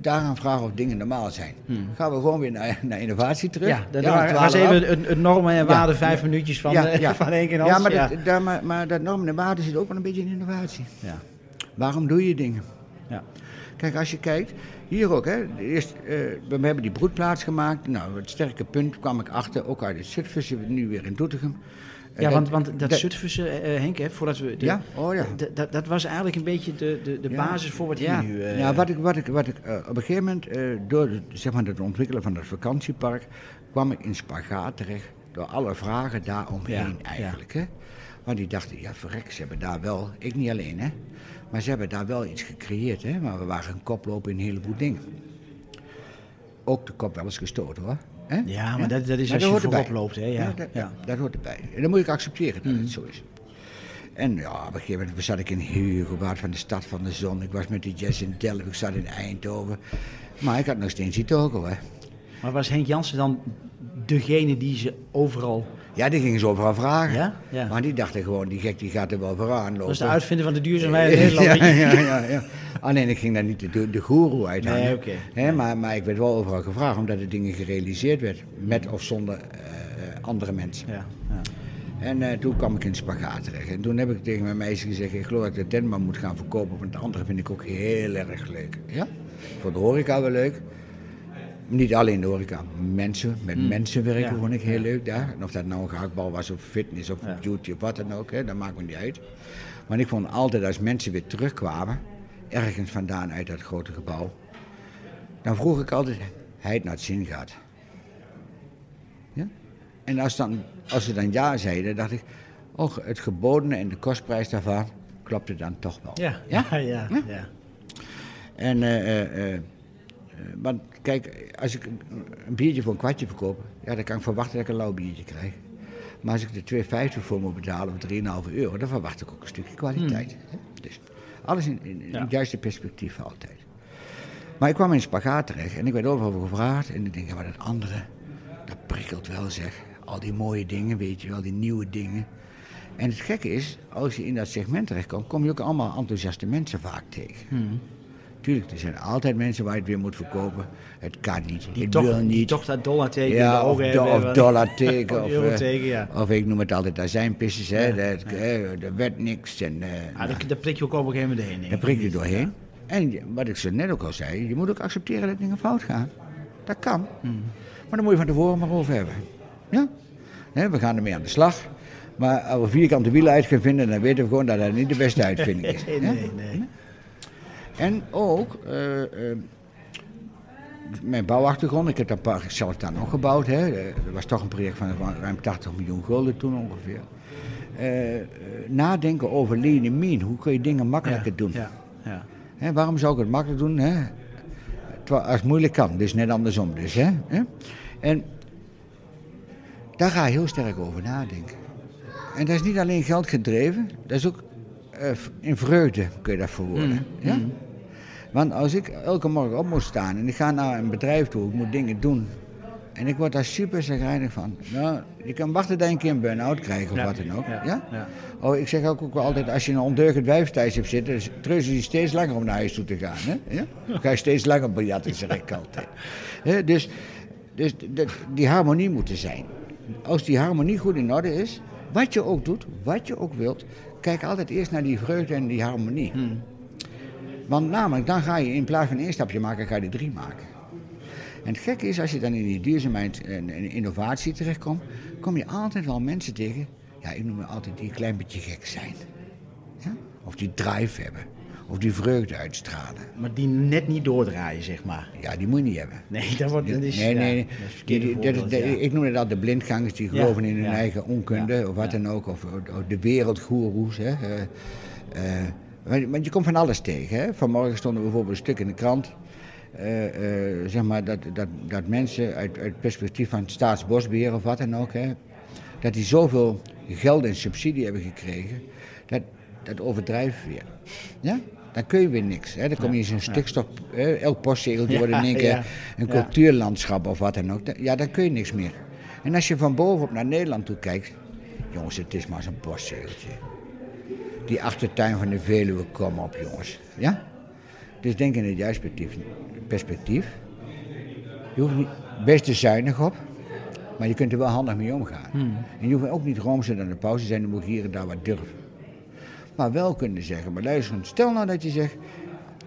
daaraan vragen of dingen normaal zijn. Gaan we gewoon weer naar, naar innovatie terug. Hmm. Ja, was we af. even het, het normen en waarde Ja. vijf minuutjes van, Ja, eh, ja. [LAUGHS] van Henk en Ja, maar, ja. Dat, daar- maar, maar dat normen en waarden zit ook wel een beetje in innovatie. Ja. Waarom doe je dingen? Ja. Kijk, als je kijkt, hier ook, hè, eerst, eh, we hebben die broedplaats gemaakt. Nou, het sterke punt kwam ik achter, ook uit het Zutphen, nu weer in Doetinchem. Eh, Ja, want, want dat dat- Zutphense, eh, Henk, hè, voordat we... de- Ja, oh ja. dat- dat was eigenlijk een beetje de, de, de Ja. basis voor wat ja. hier nu... ja, wat ik, wat ik, wat ik op een gegeven moment, door het, zeg maar, het ontwikkelen van het vakantiepark, kwam ik in spagaat terecht door alle vragen daaromheen Ja, eigenlijk. Hè? Want die dachten, ja verrek, ze hebben daar wel, ik niet alleen hè, maar ze hebben daar wel iets gecreëerd hè, maar we waren een koploper in een heleboel dingen. Ook de kop wel eens gestoten hoor. Hè? Ja, maar dat, dat is Maar als dat je voorop loopt, hè? Ja, dat, ja. dat hoort erbij. En dan moet ik accepteren dat Mm. het zo is. En ja, op een gegeven moment zat ik in Hugo, van de stad van de zon. Ik was met die jazz in Delft, ik zat in Eindhoven. Maar ik had nog steeds die togo, hè. Maar was Henk Jansen dan degene die ze overal... Ja, die gingen ze overal vragen. Ja? Ja. Maar die dachten gewoon, die gek die gaat er wel vooraan lopen. Dat is de uitvinder van de duurzaamheid [LAUGHS] in Nederland. Ja, ja, ja, ja. Alleen ik ging daar niet de, de goeroe uit hangen. Nee, maar, maar ik werd wel overal gevraagd omdat de dingen gerealiseerd werd. Met of zonder eh, andere mensen. Ja, ja. En eh, toen kwam ik in spagaat terecht. En toen heb ik tegen mijn meisje gezegd, ik geloof dat ik de Denman moet gaan verkopen. Want de andere vind ik ook heel erg leuk. Ja? Voor de horeca wel leuk. Niet alleen de horeca, mensen, met mensen werken Hmm. Ja. vond ik heel leuk daar. En of dat nou een gehaktbal was of fitness of Ja. beauty of wat dan ook, hè, dat maakt me niet uit. Maar ik vond altijd als mensen weer terugkwamen, ergens vandaan uit dat grote gebouw, dan vroeg ik altijd, hij het naar het zin gaat. Ja? En als, dan, als ze dan ja zeiden, dacht ik, oh, het gebodene en de kostprijs daarvan klopte dan toch wel. Ja, ja, [LAUGHS] ja. ja, ja. En, eh, want kijk, als ik een, biertje voor een kwartje verkoop, ja, dan kan ik verwachten dat ik een lauw biertje krijg. Maar als ik er 2,50 voor moet betalen of 3,5 euro, dan verwacht ik ook een stukje kwaliteit. hè. Dus alles in, in, in Ja. het juiste perspectief altijd. Maar ik kwam in spagaat terecht en ik werd overal gevraagd. En ik denk, ja, maar dat andere, dat prikkelt wel zeg. Al die mooie dingen, weet je wel, die nieuwe dingen. En het gekke is, als je in dat segment terechtkomt, kom je ook allemaal enthousiaste mensen vaak tegen. Hmm. Tuurlijk, er zijn altijd mensen waar je het weer moet verkopen. Het kan niet, Die, het toch, wil die niet. toch dat dollarteken ja, of, do- of dollarteken. [LAUGHS] Of eh, ja. of ik noem het altijd azijnpissers, hè. Ja, Dat, eh, Er werd niks. En, eh, Ah, nou, daar, prik je ook op een gegeven moment heen. denk daar ik. prik je doorheen. En wat ik zo net ook al zei, je moet ook accepteren dat dingen fout gaan. Dat kan. Hmm. Maar daar moet je van tevoren maar over hebben. Ja? Hè, we gaan ermee aan de slag. Maar als we vierkante wielen uit gaan vinden, dan weten we gewoon dat dat niet de beste [LAUGHS] uitvinding is. Nee, hè? nee, nee. En ook, eh, eh, mijn bouwachtergrond, ik heb dat park zelf dan ook gebouwd. Hè. Eh, Dat was toch een project van ruim 80 miljoen gulden toen ongeveer. Nadenken over lean mean, hoe kun je dingen makkelijker Ja, doen? Ja, ja. Hè, waarom zou ik het makkelijk doen? Hè? Als het moeilijk kan, dus net andersom. Dus, hè? En daar ga je heel sterk over nadenken. En dat is niet alleen geld gedreven, dat is ook in vreugde kun je dat verwoorden. Ja? Want als ik elke morgen op moet staan en ik ga naar een bedrijf toe, ik moet dingen doen. En ik word daar super zagrijnig van. Nou, je kan wachten dat je een keer een burn-out krijgt of Ja, wat dan ook. ja, Ja? ja. Oh, ik zeg ook, ook wel altijd, als je een ondeugend wijf thuis hebt zitten, dan treuzen je steeds langer om naar huis toe te gaan. Hè? Ja? Dan ga je steeds langer biljarten, zeg ik altijd. [LAUGHS] Hè, dus dus die harmonie moet er zijn. Als die harmonie goed in orde is, wat je ook doet, wat je ook wilt, kijk altijd eerst naar die vreugde en die harmonie. Want namelijk, dan ga je in plaats van één stapje maken, ga je er drie maken. En het gekke is, als je dan in die duurzaamheid en, innovatie terechtkomt, kom je altijd wel mensen tegen, ja, ik noem het altijd die een klein beetje gek zijn. Ja? Of die drive hebben, of die vreugde uitstralen. Maar die net niet doordraaien, zeg maar. Ja, die moet je niet hebben. Nee, dat, wordt, dat is... nee, ja, nee, dat die- het ja. ik noem het de blindgangers die geloven in hun eigen onkunde of wat dan ook. Of, of de wereldgoeroes. Hè. Eh, eh, want- want je komt van alles tegen. Hè. Vanmorgen stond er bijvoorbeeld een stuk in de krant. eh, eh, zeg maar dat, dat, dat mensen uit, uit het perspectief van staatsbosbeheer of wat dan ook, hè, dat die zoveel geld en subsidie hebben gekregen, dat, dat overdrijft weer. Ja? Dan kun je weer niks. Hè? Dan kom je in zo'n stikstof, hè? elk postzegeltje wordt in één keer een cultuurlandschap of wat dan ook. Ja, dan kun je niks meer. En als je van bovenop naar Nederland toe kijkt, jongens, het is maar zo'n postzegeltje. Die achtertuin van de Veluwe, kom op jongens. Ja? Dus denk in het juiste perspectief. perspectief. Je hoeft niet best te zuinig op, maar je kunt er wel handig mee omgaan. En je hoeft ook niet roomser dan de pauze zijn, dan moet je hier en daar wat durven. Maar wel kunnen zeggen, maar luister, stel nou dat je zegt,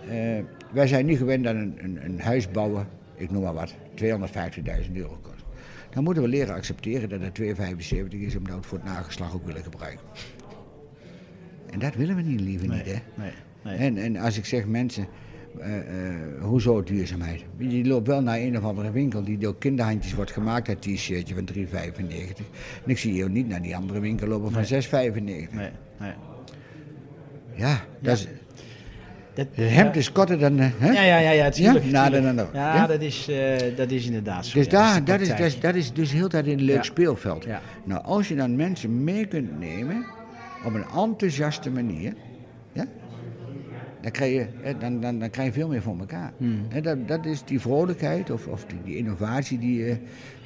eh, wij zijn nu gewend aan een, een, een huis bouwen, ik noem maar wat, 250.000 euro kost. Dan moeten we leren accepteren dat het 275 is, omdat we het voor het nageslag ook willen gebruiken. En dat willen we niet, liever Nee, niet, hè? nee, nee. En, en als ik zeg mensen, eh, eh, hoezo duurzaamheid? Je loopt wel naar een of andere winkel die door kinderhandjes wordt gemaakt, dat t-shirtje van 3,95. En ik zie je niet naar die andere winkel lopen van 6,95. Nee, nee. Ja, dat is... Dat, Het hemd is korter dan... eh, hè? Ja, ja, ja, ja, tuurlijk. Ja? Nou, dan- dan- ja, ja? Dat, is, eh, dat is inderdaad zo. Dus ja, daar, dat, is, dat, is, dat is dus heel tijd een leuk speelveld. Nou, als je dan mensen mee kunt nemen op een enthousiaste manier, ja, dan, krijg je, dan, dan, dan krijg je veel meer voor elkaar. Hmm. Dat, dat is die vrolijkheid of, of die, die innovatie die, je-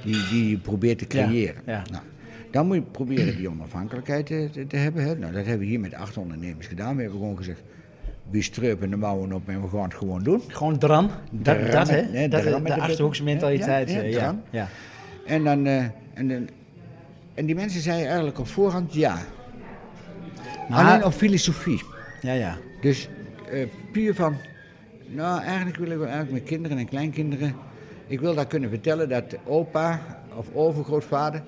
die, die je probeert te creëren. ja. Nou, dan moet je proberen die onafhankelijkheid te, te, te hebben. Hè. Nou, dat hebben we hier met acht ondernemers gedaan. We hebben gewoon gezegd, wie streupen de mouwen op en we gaan het gewoon doen. Gewoon dran. Dat, Dran dat hè? nee, dat, dran met de de Achterhoekse button. mentaliteit. Ja, ja, eh, ja. En, dan, eh, en, dan, en die mensen zeiden eigenlijk op voorhand ja. Maar- Alleen op filosofie. ja, ja. Dus eh, puur van, nou eigenlijk wil ik wel eigenlijk mijn kinderen en kleinkinderen, ik wil daar kunnen vertellen dat opa of overgrootvader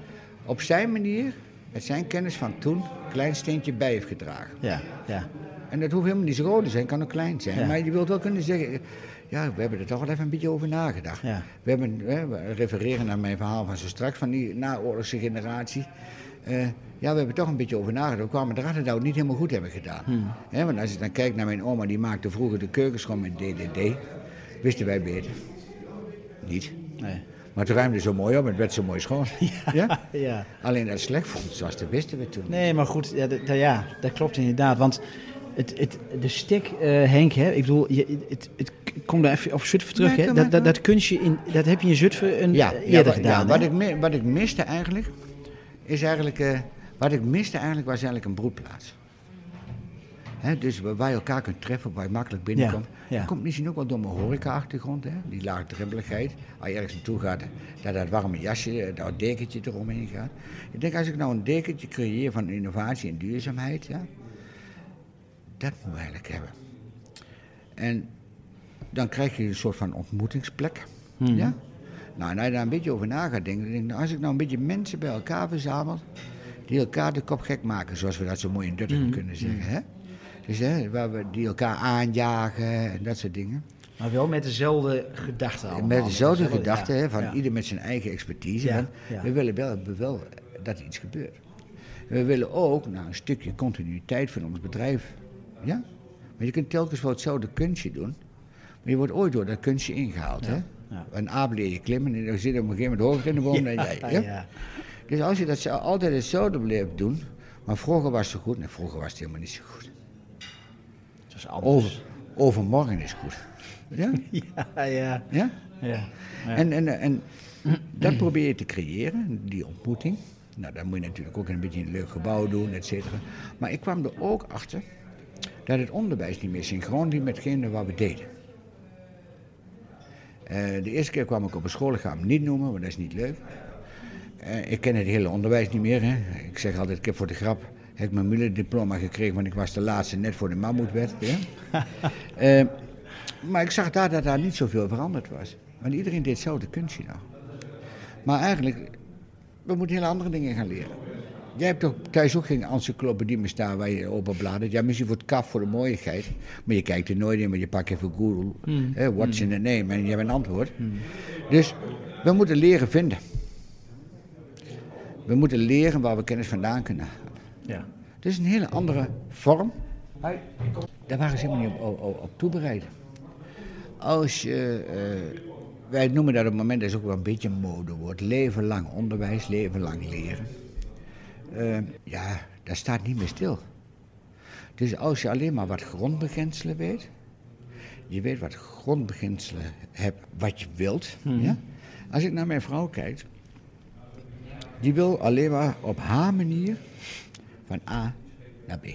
op zijn manier, met zijn kennis van toen, een klein steentje bij heeft gedragen. ja, ja. En dat hoeft helemaal niet zo groot te zijn, kan ook klein zijn. Ja. Maar je wilt wel kunnen zeggen, ja, we hebben er toch wel even een beetje over nagedacht. Ja. We, hebben, we refereren naar mijn verhaal van zo straks, van die naoorlogse generatie. Eh, ja, we hebben toch een beetje over nagedacht. We kwamen erachter dat we het niet helemaal goed hebben gedaan. Hmm. Hè, want als je dan kijkt naar mijn oma, die maakte vroeger de keukens gewoon met DDD. Wisten wij beter. Niet. Nee. Maar het ruimde zo mooi op het werd zo mooi schoon. [LAUGHS] Ja. ja. Alleen dat het slecht vond, zoals dat wisten we toen. Nee, maar goed, ja, dat, ja, dat klopt inderdaad. Want het, het, de stek, eh, Henk, hè, ik bedoel, je, het, het, kom daar even op Zutphen terug. Hè, dat, dat, dat kunstje, in, dat heb je in Zutphen een, Ja, eh, ja, eerder gedaan. ja, wat, ik, wat ik miste eigenlijk, is eigenlijk, eh, wat ik miste eigenlijk was eigenlijk een broedplaats. Hè, dus waar je elkaar kunt treffen, waar je makkelijk binnenkomt. ja. Dat komt misschien ook wel door mijn horeca-achtergrond, hè? die laagdrempeligheid. Als je ergens naartoe gaat, dat dat warme jasje, eh, dat dekentje eromheen gaat. Ik denk, als ik nou een dekentje creëer van innovatie en duurzaamheid, ja, dat moeten we eigenlijk hebben. En dan krijg je een soort van ontmoetingsplek. Mhm. Ja? Nou, en als je daar een beetje over na gaat denken, dan denk ik, nou, als ik nou een beetje mensen bij elkaar verzamel, die elkaar de kop gek maken, zoals we dat zo mooi in Dutteren Mhm. kunnen zeggen. Hè? Dus hè, waar we die elkaar aanjagen en dat soort dingen. Maar wel met dezelfde gedachten allemaal. met dezelfde gedachten, hè, van ja. ieder met zijn eigen expertise. Ja. We willen wel, we wel dat er iets gebeurt. We willen ook nou, een stukje continuïteit van ons bedrijf. Ja? Maar je kunt telkens wel hetzelfde kunstje doen. Maar je wordt ooit door dat kunstje ingehaald. Hè? Een aap leer je klimmen en dan zit je op een gegeven moment hoger in de boom dan jij. Dus als je dat altijd hetzelfde blijft doen, maar vroeger was het goed, nee, vroeger was het helemaal niet zo goed. Anders. Over, overmorgen is goed. Ja? [LAUGHS] Ja, ja. ja? ja. Ja. En, en, en dat probeer je te creëren, die ontmoeting. Nou, dat moet je natuurlijk ook een beetje een leuk gebouw doen, et cetera. Maar ik kwam er ook achter dat het onderwijs niet meer synchroon liep met hetgene wat we deden. Eh, de eerste keer kwam ik op een school, ik ga hem niet noemen, want dat is niet leuk. Eh, ik ken het hele onderwijs niet meer. Hè. Ik zeg altijd, ik heb voor de grap heb ik mijn Müller-diploma gekregen, want ik was de laatste net voor de mammoetwet. Ja. [LAUGHS] Eh, maar ik zag daar dat daar niet zoveel veranderd was. Want iedereen deed hetzelfde kunstje nog. Maar eigenlijk, we moeten hele andere dingen gaan leren. Jij hebt toch thuis ook geen encyclopedie meer staan waar je open bladert. Ja, misschien voor het kaf, voor de mooiigheid. Maar je kijkt er nooit in, maar je pakt even Google. hè, what's in the name? En je hebt een antwoord. Dus we moeten leren vinden. We moeten leren waar we kennis vandaan kunnen halen. Ja. Het is een hele andere vorm. Daar waren ze helemaal niet op, op, op toebereid. Als je, eh, wij noemen dat op het moment, dat is ook wel een beetje een modewoord, leven lang onderwijs, leven lang leren. Eh, ja, dat staat niet meer stil. Dus als je alleen maar wat grondbeginselen weet, je weet wat grondbeginselen hebt, wat je wilt. ja? Als ik naar mijn vrouw kijk, die wil alleen maar op haar manier van A naar B.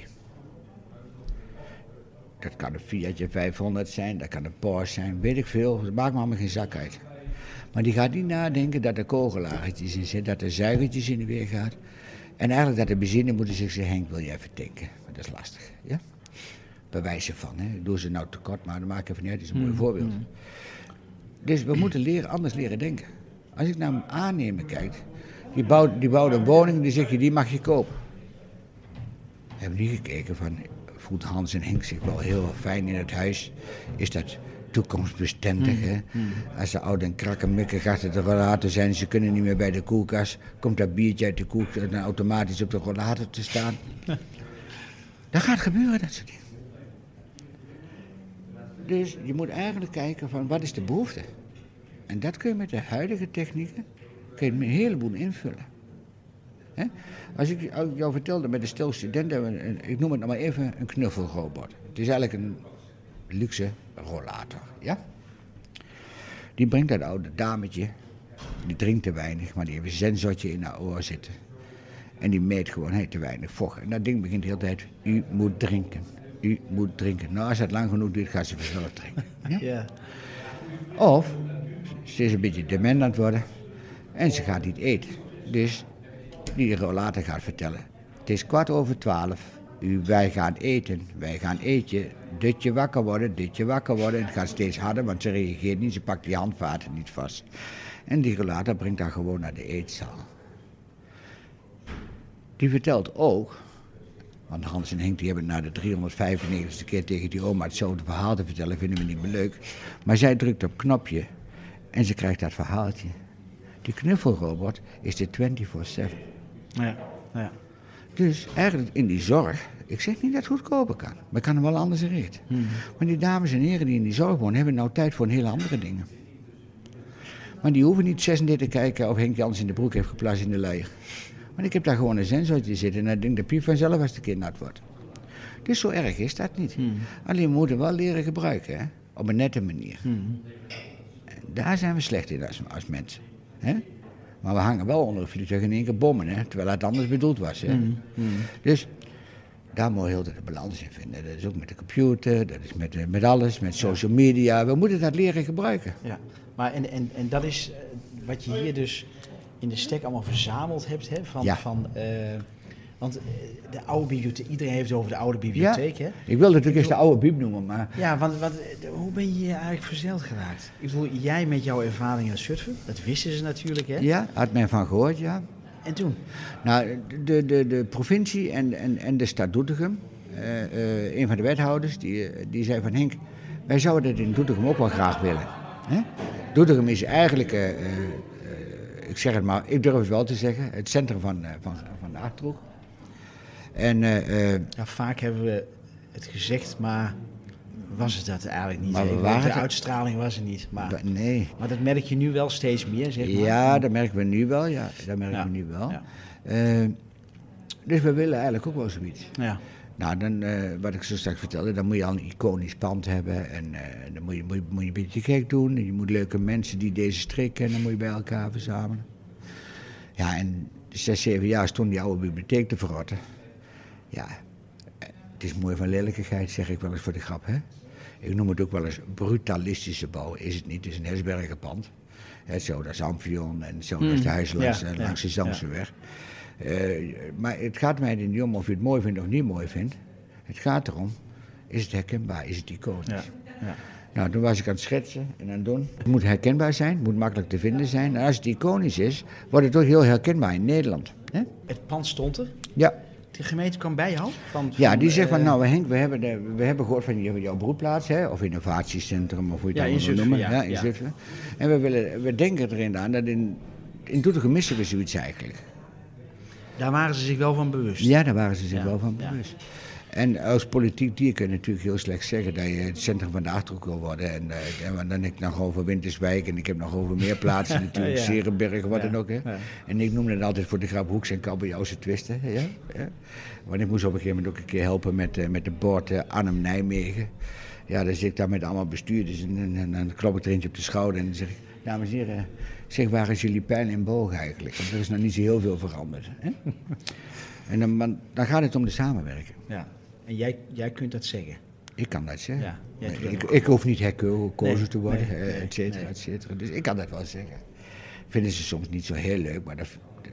Dat kan een Fiatje 500 zijn, dat kan een Porsche zijn, weet ik veel. Dat maakt me allemaal geen zak uit. Maar die gaat niet nadenken dat er kogelagertjes in zitten, dat er zuigertjes in de weer gaat. En eigenlijk dat de benzine moeten zich zeggen, Henk, wil je even tanken? Maar dat is lastig, ja? Bij wijze van, hè. Doen ze nou tekort, maar dat maakt even niet uit, dat is een mooi voorbeeld. Dus we moeten leren, anders leren denken. Als ik naar een aannemer kijk, die bouwt, die bouwt een woning en die zeg je, die mag je kopen. Hebben niet gekeken van, voelt Hans en Henk zich wel heel fijn in het huis? Is dat toekomstbestendig? Hè? Als ze oud en krakkemikkig achter de rollator zijn, ze kunnen niet meer bij de koelkast, komt dat biertje uit de koelkast dan automatisch op de rollator te staan. [LAUGHS] Dat gaat gebeuren, dat soort dingen. Dus je moet eigenlijk kijken van wat is de behoefte. En dat kun je met de huidige technieken kun je een heleboel invullen. Hè? Als ik jou vertelde met de stel studenten, ik noem het nou maar even een knuffelrobot. Het is eigenlijk een luxe rollator. Ja? Die brengt dat oude dametje, die drinkt te weinig, maar die heeft een sensortje in haar oor zitten. En die meet gewoon, heeft te weinig vocht. En dat ding begint de hele tijd, u moet drinken. U moet drinken. Nou, als het lang genoeg duurt, gaat ze vanzelf drinken. [LAUGHS] Ja? Ja. Of ze is een beetje dement aan het worden en ze gaat niet eten. Dus die rollator gaat vertellen. Het is kwart over twaalf. U, wij gaan eten. Wij gaan eten. Dutje wakker worden, dutje wakker worden. En het gaat steeds harder, want ze reageert niet. Ze pakt die handvaten niet vast. En die rollator brengt haar gewoon naar de eetzaal. Die vertelt ook, want Hans en Henk die hebben na de 395ste keer tegen die oma hetzelfde verhaal te vertellen, vinden we niet meer leuk. Maar zij drukt op knopje en ze krijgt dat verhaaltje. Die knuffelrobot is de 24-7. Ja. ja. Dus eigenlijk in die zorg, ik zeg niet dat het goedkoper kan, maar ik kan hem wel anders inrichten. Maar die dames en heren die in die zorg wonen, hebben nou tijd voor een hele andere dingen. Maar die hoeven niet 36 te kijken of Henk Jans in de broek heeft geplaatst in de luier. Want ik heb daar gewoon een sensortje zitten en dan denkt de piep vanzelf als de kind nat wordt. Dus zo erg is dat niet. Alleen we moeten wel leren gebruiken, hè? op een nette manier. En daar zijn we slecht in als, als mensen. Hè? Maar we hangen wel onder het vliegtuig in één keer bommen, hè? terwijl het anders bedoeld was. Hè? Dus daar moet je heel de balans in vinden. Dat is ook met de computer, dat is met, eh, met alles, met social media. We moeten dat leren gebruiken. Ja, maar en, en, en dat is eh, wat je hier dus in de stek allemaal verzameld hebt, hè? Van, Ja. van, eh, want eh, de oude bibliotheek, iedereen heeft het over de oude bibliotheek, hè? Ik wilde natuurlijk eerst de oude bieb noemen, maar Ja, want, eh, hoe ben je hier eigenlijk verzeild geraakt? Ik bedoel, jij met jouw ervaring in Zutphen, dat wisten ze natuurlijk, hè? ja, had men van gehoord, ja. En toen? Nou, de, de, de provincie en, en, en de stad Doetinchem, eh, eh, een van de wethouders, die, die zei van Henk, wij zouden dat in Doetinchem ook wel graag willen. Hè? Doetinchem is eigenlijk, ik zeg het maar, ik durf het wel te zeggen, het centrum van, van, van de Achterhoek. En eh, eh, Ja, vaak hebben we het gezegd, maar was het dat eigenlijk niet? Maar we hè? waren de het- uitstraling was er niet. Maar, nee, maar dat merk je nu wel steeds meer, zeg maar. ja, dat merken we nu wel, ja, dat merken Ja, we nu wel. ja. Eh, dus we willen eigenlijk ook wel zoiets. Ja. Nou, dan, wat ik zo straks vertelde, dan moet je al een iconisch pand hebben. En dan moet je, moet, je, moet je een beetje gek doen. En je moet leuke mensen die deze strik kennen, moet je bij elkaar verzamelen. Ja, en zes, zeven jaar stond die oude bibliotheek te verrotten. Ja, het is mooi van lelijkigheid, zeg ik wel eens voor de grap, hè. Ik noem het ook wel eens brutalistische bouw. Is het niet, het is een Hesberger pand. Hè, zo, dat is Amphion en zo, dat is de huis langs, ja, eh, ja, langs de Zamseweg. Eh, maar het gaat mij niet om of je het mooi vindt of niet mooi vindt. Het gaat erom, is het herkenbaar, is het iconisch? Ja. ja. Nou, toen was ik aan het schetsen en aan het doen. Het moet herkenbaar zijn, het moet makkelijk te vinden zijn. En als het iconisch is, wordt het ook heel herkenbaar in Nederland. Hè? Het pand stond er. Ja. De gemeente kwam bij jou? Van, ja, die zegt van, eh, nou Henk, we hebben, de, we hebben gehoord van jou- jouw broedplaats, hè, of innovatiecentrum, of hoe je het Ja, in Zutphen, noemen. ja, in ja. Zutphen. En we, willen, we denken erin aan dat in, in Doetinchem missen we zoiets eigenlijk. Daar waren ze zich wel van bewust. Ja, daar waren ze zich wel van bewust. En als politiek dier kun je natuurlijk heel slecht zeggen dat je het centrum van de Achterhoek wil worden. En, eh, dan heb ik nog over Winterswijk en ik heb nog over meer plaatsen [LAUGHS] natuurlijk, Ja. Serenberg, wat dan ook. Hè. En ik noemde het altijd voor de grap Hoeks en Kabeljauwse twisten. Ja? Want ik moest op een gegeven moment ook een keer helpen met, eh, met de boord eh, Arnhem-Nijmegen. Ja, dan zit ik daar met allemaal bestuurders en, en, en dan klop ik er eentje op de schouder en dan zeg ik... Dames en heren, zeg waar is jullie pijl en boog eigenlijk? Want er is nog niet zo heel veel veranderd. Hè? [LAUGHS] En dan, dan gaat het om de samenwerking. Ja. En jij, jij kunt dat zeggen. Ik kan dat zeggen. Ja, jij Nee, ik, ik hoef niet herkozen Nee, te worden, nee, et cetera, et cetera. Dus ik kan dat wel zeggen. Vinden ze soms niet zo heel leuk, maar dat,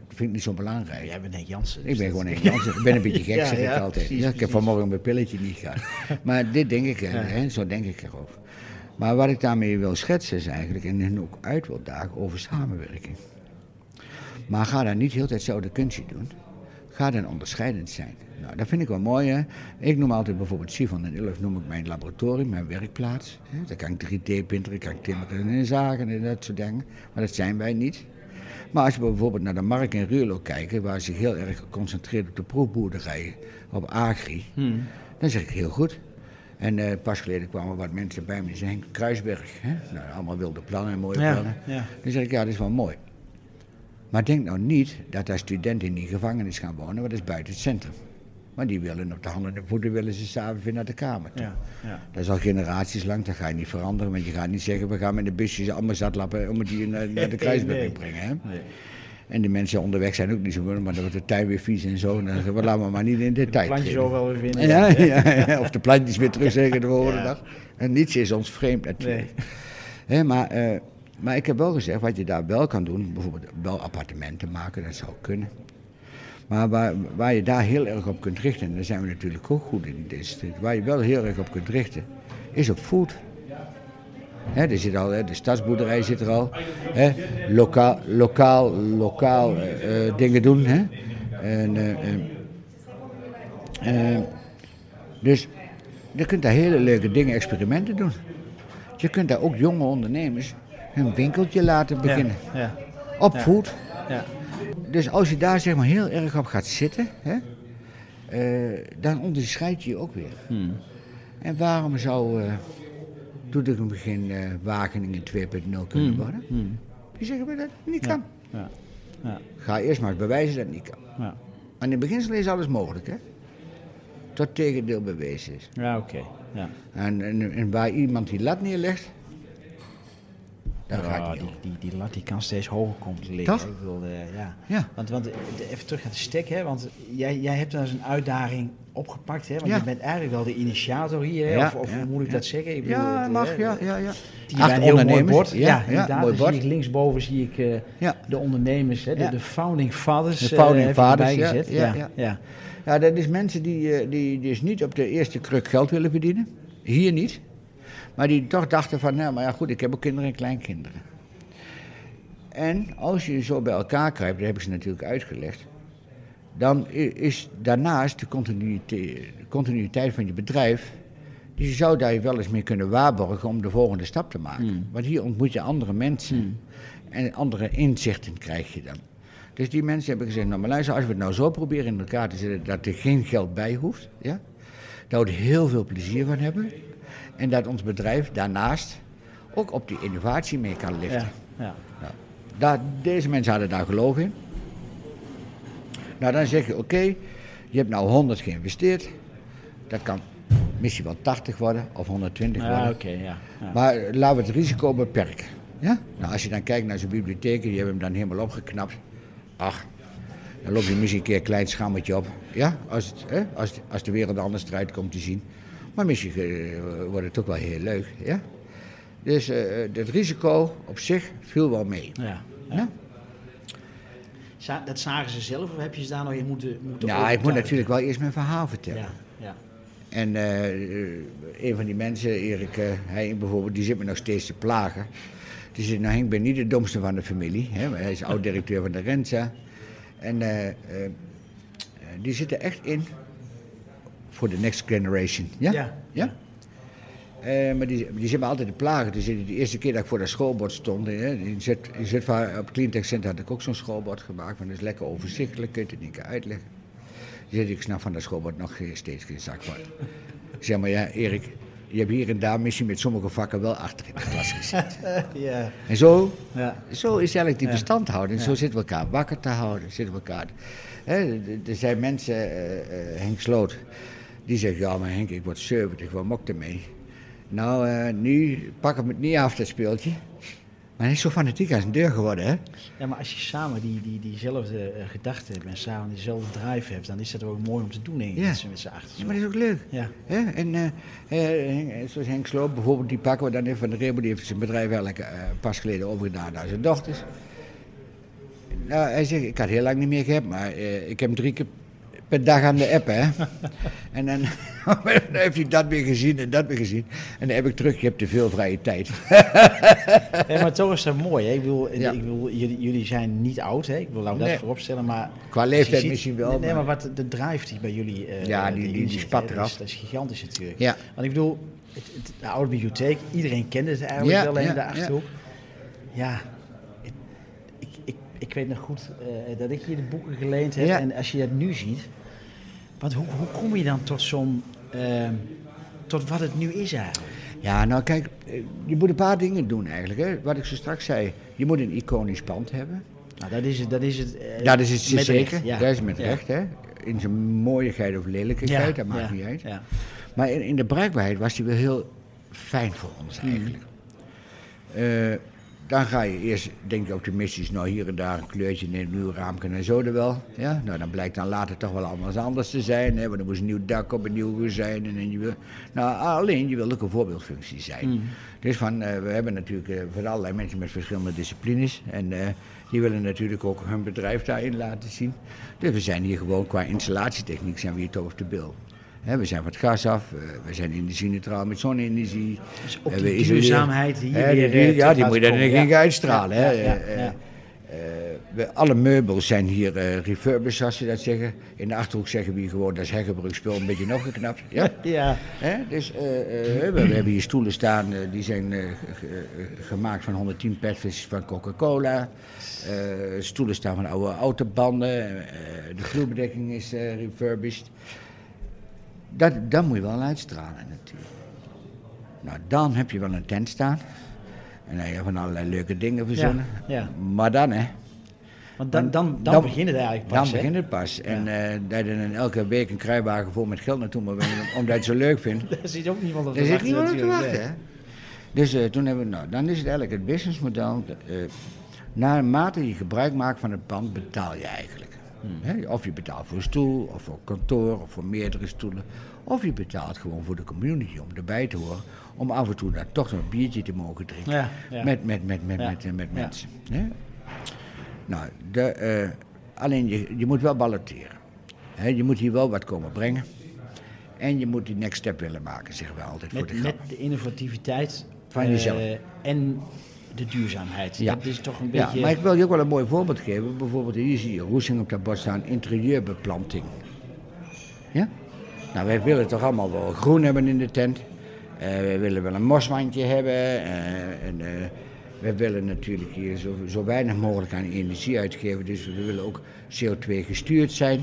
vind ik niet zo belangrijk. Jij bent Henk Jansen. Ik dus ben dat- gewoon een Jansen. Ik ben een beetje gek, [LAUGHS] Ja, zeg ja, ik altijd. precies, ja, ik heb vanmorgen mijn pilletje niet gehad. Maar dit denk ik, hè, zo denk ik erover. Maar wat ik daarmee wil schetsen is eigenlijk, en hen ook uit wil dagen, over samenwerking. Maar ga daar niet heel tijd hetzelfde kunstje doen. Ga dan onderscheidend zijn. Nou, dat vind ik wel mooi. Hè? Ik noem altijd bijvoorbeeld Sivon en Ilf noem ik mijn laboratorium, mijn werkplaats. Hè? Daar kan ik 3D-printen, ik kan timmeren en zagen en dat soort dingen. Maar dat zijn wij niet. Maar als we bijvoorbeeld naar de Mark in Ruurlo kijken, waar zich heel erg geconcentreerd op de proefboerderijen, op agri, dan zeg ik heel goed. En eh, pas geleden kwamen wat mensen bij me die zeiden, Henk Kruisberg, hè? Nou, allemaal wilde plannen en mooie Ja, plannen. ja. Dan zeg ik, ja, dat is wel mooi. Maar denk nou niet dat daar studenten in die gevangenis gaan wonen, want dat is buiten het centrum. Maar die willen op de handen en voeten willen ze s'avonds weer naar de kamer toe. Ja, ja. Dat is al generaties lang, dat ga je niet veranderen. Want je gaat niet zeggen, we gaan met de busjes allemaal zatlappen om hier naar, naar de [LAUGHS] kruisberg Nee. te brengen. Hè? Nee. En de mensen onderweg zijn ook niet zo goed, maar dan wordt de tuin weer vies en zo. En dan zeggen we, laten we maar niet in de tijd. Plantjes treden. overal weer vinden. Ja, [LAUGHS] ja, ja, of de plantjes weer terugzeggen de volgende dag. En niets is ons vreemd natuurlijk. Hè, maar, eh, maar ik heb wel gezegd, wat je daar wel kan doen, bijvoorbeeld wel appartementen maken, dat zou kunnen. Maar waar, waar je daar heel erg op kunt richten, en daar zijn we natuurlijk ook goed in tijd, waar je wel heel erg op kunt richten, is op food. Hè, er zit al, de stadsboerderij zit er al. Hè, lokaal, lokaal, lokaal eh, eh, dingen doen. Hè. En, eh, dus je kunt daar hele leuke dingen, experimenten doen. Je kunt daar ook jonge ondernemers hun winkeltje laten beginnen. Ja, Op ja. Dus als je daar zeg maar heel erg op gaat zitten, hè, eh, dan onderscheid je je ook weer. Hmm. En waarom zou uh, Doetinchem geen eh, Wageningen 2.0 kunnen worden? Die zeggen dat het niet kan. Hmm. Ja, ja, Ga eerst maar bewijzen dat het niet kan. ja. Maar in beginsel is alles mogelijk, hè? Tot tegendeel bewezen is. ja oké. Ja. En, en, en waar iemand die lat neerlegt, dan Ja, die, die, die lat die kan steeds hoger komen te liggen. Toch? Ik bedoel, eh, ja. Ja. Want, want eh, even terug naar de stek, hè? Want jij, jij hebt daar eens een uitdaging opgepakt, hè? Want Ja. je bent eigenlijk wel de initiator hier, hè? Of, of hoe moet ik dat zeggen? Ik bedoel, Ja, het, mag, eh, ja, ja, ja. Die Acht heel mooi bord. Ja, inderdaad. mooi Dan bord. zie ik linksboven zie ik eh, de ondernemers, hè? De, founding fathers. De eh, founding je fathers, gezet. ja, Ja, ja. dat is mensen die, eh, die dus niet op de eerste kruk geld willen verdienen. Hier niet. Maar die toch dachten van, nou maar ja goed, ik heb ook kinderen en kleinkinderen. En als je zo bij elkaar krijgt, dat heb ik ze natuurlijk uitgelegd. Dan is daarnaast de continuïteit, de continuïteit van je bedrijf. Die zou daar wel eens mee kunnen waarborgen om de volgende stap te maken. Want hier ontmoet je andere mensen. En andere inzichten krijg je dan. Dus die mensen hebben gezegd, nou maar luister, als we het nou zo proberen in elkaar te zetten dat er geen geld bij hoeft. Ja? Dat we heel veel plezier van hebben. En dat ons bedrijf daarnaast ook op die innovatie mee kan liften. Ja, ja. Nou, daar, deze mensen hadden daar geloof in. Nou, dan zeg je, oké, je hebt nou 100 geïnvesteerd. Dat kan misschien wel 80 worden of 120 Ja, worden. oké, ja. ja. Maar laten we het risico beperken. Ja? Nou, als je dan kijkt naar zijn bibliotheken, die hebben hem dan helemaal opgeknapt. Ach, dan loop je misschien een keer een klein schammetje op. Ja, als, het, hè? Als, als de wereld anders eruit komt te zien. Maar misschien eh, wordt het ook wel heel leuk. Ja? Dus eh, het risico op zich viel wel mee. ja. Ja? Dat zagen ze zelf of heb je ze daar nog in moeten, moeten Nou, ik moet natuurlijk wel eerst mijn verhaal vertellen. Ja, ja. En eh, eh, een van die mensen, Erik, eh, hij bijvoorbeeld, die zit me nog steeds te plagen. Die zegt, nou Henk, ik ben niet de domste van de familie. Hè, hij is oud-directeur van de Renza. En eh, eh, eh, die zitten echt in voor de next generation. Ja? Ja. ja? Eh, maar die, die zit me altijd te plagen. Dus de eerste keer dat ik voor dat schoolbord stond, hè, in Zut- in op Cleantech Center had ik ook zo'n schoolbord gemaakt. Want dat is lekker overzichtelijk, kun je het keer uitleggen. Die zei, ik snap van dat schoolbord nog steeds geen zak van. Ik zeg maar, ja Erik, je hebt hier en daar misschien met sommige vakken wel achter in de klas gezeten. [LAUGHS] ja. en zo, Ja. zo is eigenlijk die Ja. verstandhouding. Zo Ja. zitten we elkaar wakker te houden. Zitten we elkaar... Hè, er zijn mensen, eh, Henk Sloot, die zegt, ja maar Henk, ik word 70, wat mok ermee? Nou, eh, nu pak hem het niet af, dat speeltje. Maar hij is zo fanatiek als een deur geworden, hè? Ja, maar als je samen die, die, diezelfde eh, gedachten hebt en samen diezelfde drive hebt, dan is dat ook mooi om te doen, denk ik, Ja. met z'n- achter. Ja, maar dat is ook leuk. Ja. Hè? En eh, Henk- zoals Henk Sloop bijvoorbeeld, die pakken we dan even van de Rebo, die heeft zijn bedrijf eigenlijk eh, pas geleden overgedaan naar zijn dochters. Nou, hij zegt, ik had heel lang niet meer gehad, maar ik heb hem drie keer per dag aan de app, hè. en dan, [LAUGHS] dan heeft hij dat weer gezien en dat weer gezien. En dan heb ik terug, je hebt te veel vrije tijd. [LAUGHS] Ja, maar toch is dat mooi. Hè? Ik bedoel, Ja. ik bedoel jullie, jullie zijn niet oud, hè? ik wil nou dat Nee. vooropstellen, maar... Qua leeftijd ziet- misschien wel, Nee, nee, maar wat de drive die bij jullie eh, Ja, die- erin die- die spat dat is, dat is gigantisch natuurlijk. Ja. Want ik bedoel, het, het- de oude bibliotheek, iedereen kende het eigenlijk Ja, wel, alleen ja, de ja. Achterhoek. Ja, ik, ik, weet nog goed eh, dat ik hier de boeken geleend heb Ja. en als je dat nu ziet... Want hoe, hoe kom je dan tot zo'n... ehm, tot wat het nu is eigenlijk. Ja, nou kijk, eh, je moet een paar dingen doen eigenlijk. Hè. Wat ik zo straks zei, je moet een iconisch pand hebben. Nou, dat is het. Dat is het, eh, dat is het met zeker, recht, ja. dat is met Ja. recht. Hè. In zijn mooiigheid of lelijkheid, dat maakt niet uit. Ja. Maar in, in de bruikbaarheid was die wel heel fijn voor ons eigenlijk. Eh, dan ga je eerst, denk je optimistisch, nou hier en daar een kleurtje in een nieuw raamje en zo er wel. Ja? Nou, dan blijkt dan later toch wel allemaal anders te zijn. Hè? Want er moest een nieuw dak op, een nieuw gezijn. En, en je wil, nou, alleen je wil ook een voorbeeldfunctie zijn. Dus van, eh, we hebben natuurlijk eh, voor allerlei mensen met verschillende disciplines. En eh, die willen natuurlijk ook hun bedrijf daarin laten zien. Dus we zijn hier gewoon qua installatietechniek zijn we hier toch op de bil. We zijn van het gas af, eh, we zijn energie-neutraal met zonne-energie. Dus ook Eh, die duurzaamheid die Hè, weer, die- eh, ja, die moet je dan ik Ja. uitstralen. Ja, ja, we, alle meubels zijn hier eh refurbished, zoals ze dat zeggen. In de Achterhoek zeggen we hier gewoon, dat is heggebruikspul een beetje opgeknapt. Ja? [LAUGHS] Ja. Dus we, we hebben hier stoelen staan, die zijn ge- gemaakt van 110 petflesjes van Coca-Cola. Stoelen staan van oude autobanden. de vloerbedekking is refurbished. Dat, dat moet je wel uitstralen natuurlijk. Nou, dan heb je wel een tent staan. En dan heb je van allerlei leuke dingen verzonnen. ja. Maar dan, hè. Want dan, dan, dan, Dan- begint het eigenlijk pas. Dan begint het pas. En dat je dan elke week een kruiwagen vol met geld naartoe moet brengen, [LAUGHS] omdat je het zo leuk vindt. Daar zit ook niemand op te wachten. niemand op te wachten, hè. Dus eh, toen hebben we, nou, dan is het eigenlijk het businessmodel. eh naarmate je gebruik maakt van het pand, betaal je eigenlijk. Hmm. Hè, of je betaalt voor een stoel, of voor kantoor, of voor meerdere stoelen. Of je betaalt gewoon voor de community om erbij te horen. Om af en toe daar toch een biertje te mogen drinken. Ja, ja. Met, met, met, met, Ja. met, eh, met Ja. mensen. Hè? Nou, de, eh, alleen je, je moet wel balloteren. Hè, je moet hier wel wat komen brengen. En je moet die next step willen maken, zeggen we altijd voor de Met, grap. met de innovativiteit Van eh, jezelf. en de duurzaamheid. Ja. Dat is toch een Ja, beetje... maar ik wil je ook wel een mooi voorbeeld geven. Bijvoorbeeld hier zie je Roesing op dat bord staan, interieurbeplanting. Ja? Nou, wij willen toch allemaal wel groen hebben in de tent. Eh wij willen wel een moswandje hebben. eh, en, wij willen natuurlijk hier zo, zo weinig mogelijk aan energie uitgeven. Dus we willen ook CO2 gestuurd zijn.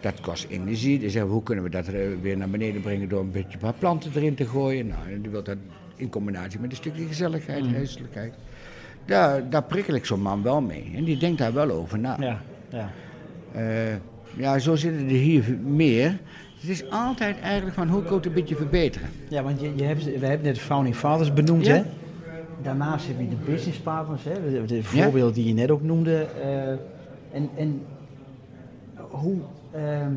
Dat kost energie. Dus hoe kunnen we dat weer naar beneden brengen door een beetje een paar planten erin te gooien. Nou, en die wil dat in combinatie met een stukje gezelligheid, huiselijkheid. Daar, daar prikkel ik zo'n man wel mee. En die denkt daar wel over na. Ja, ja. Eh, ja, zo zitten er hier meer. Het is altijd eigenlijk van hoe kan ik het een beetje verbeteren. ja, want je, je hebt, we hebben net de Founding Fathers benoemd, Ja. hè? Daarnaast heb je de business partners, hè? De, de voorbeelden die je net ook noemde. eh, en, en hoe... ehm,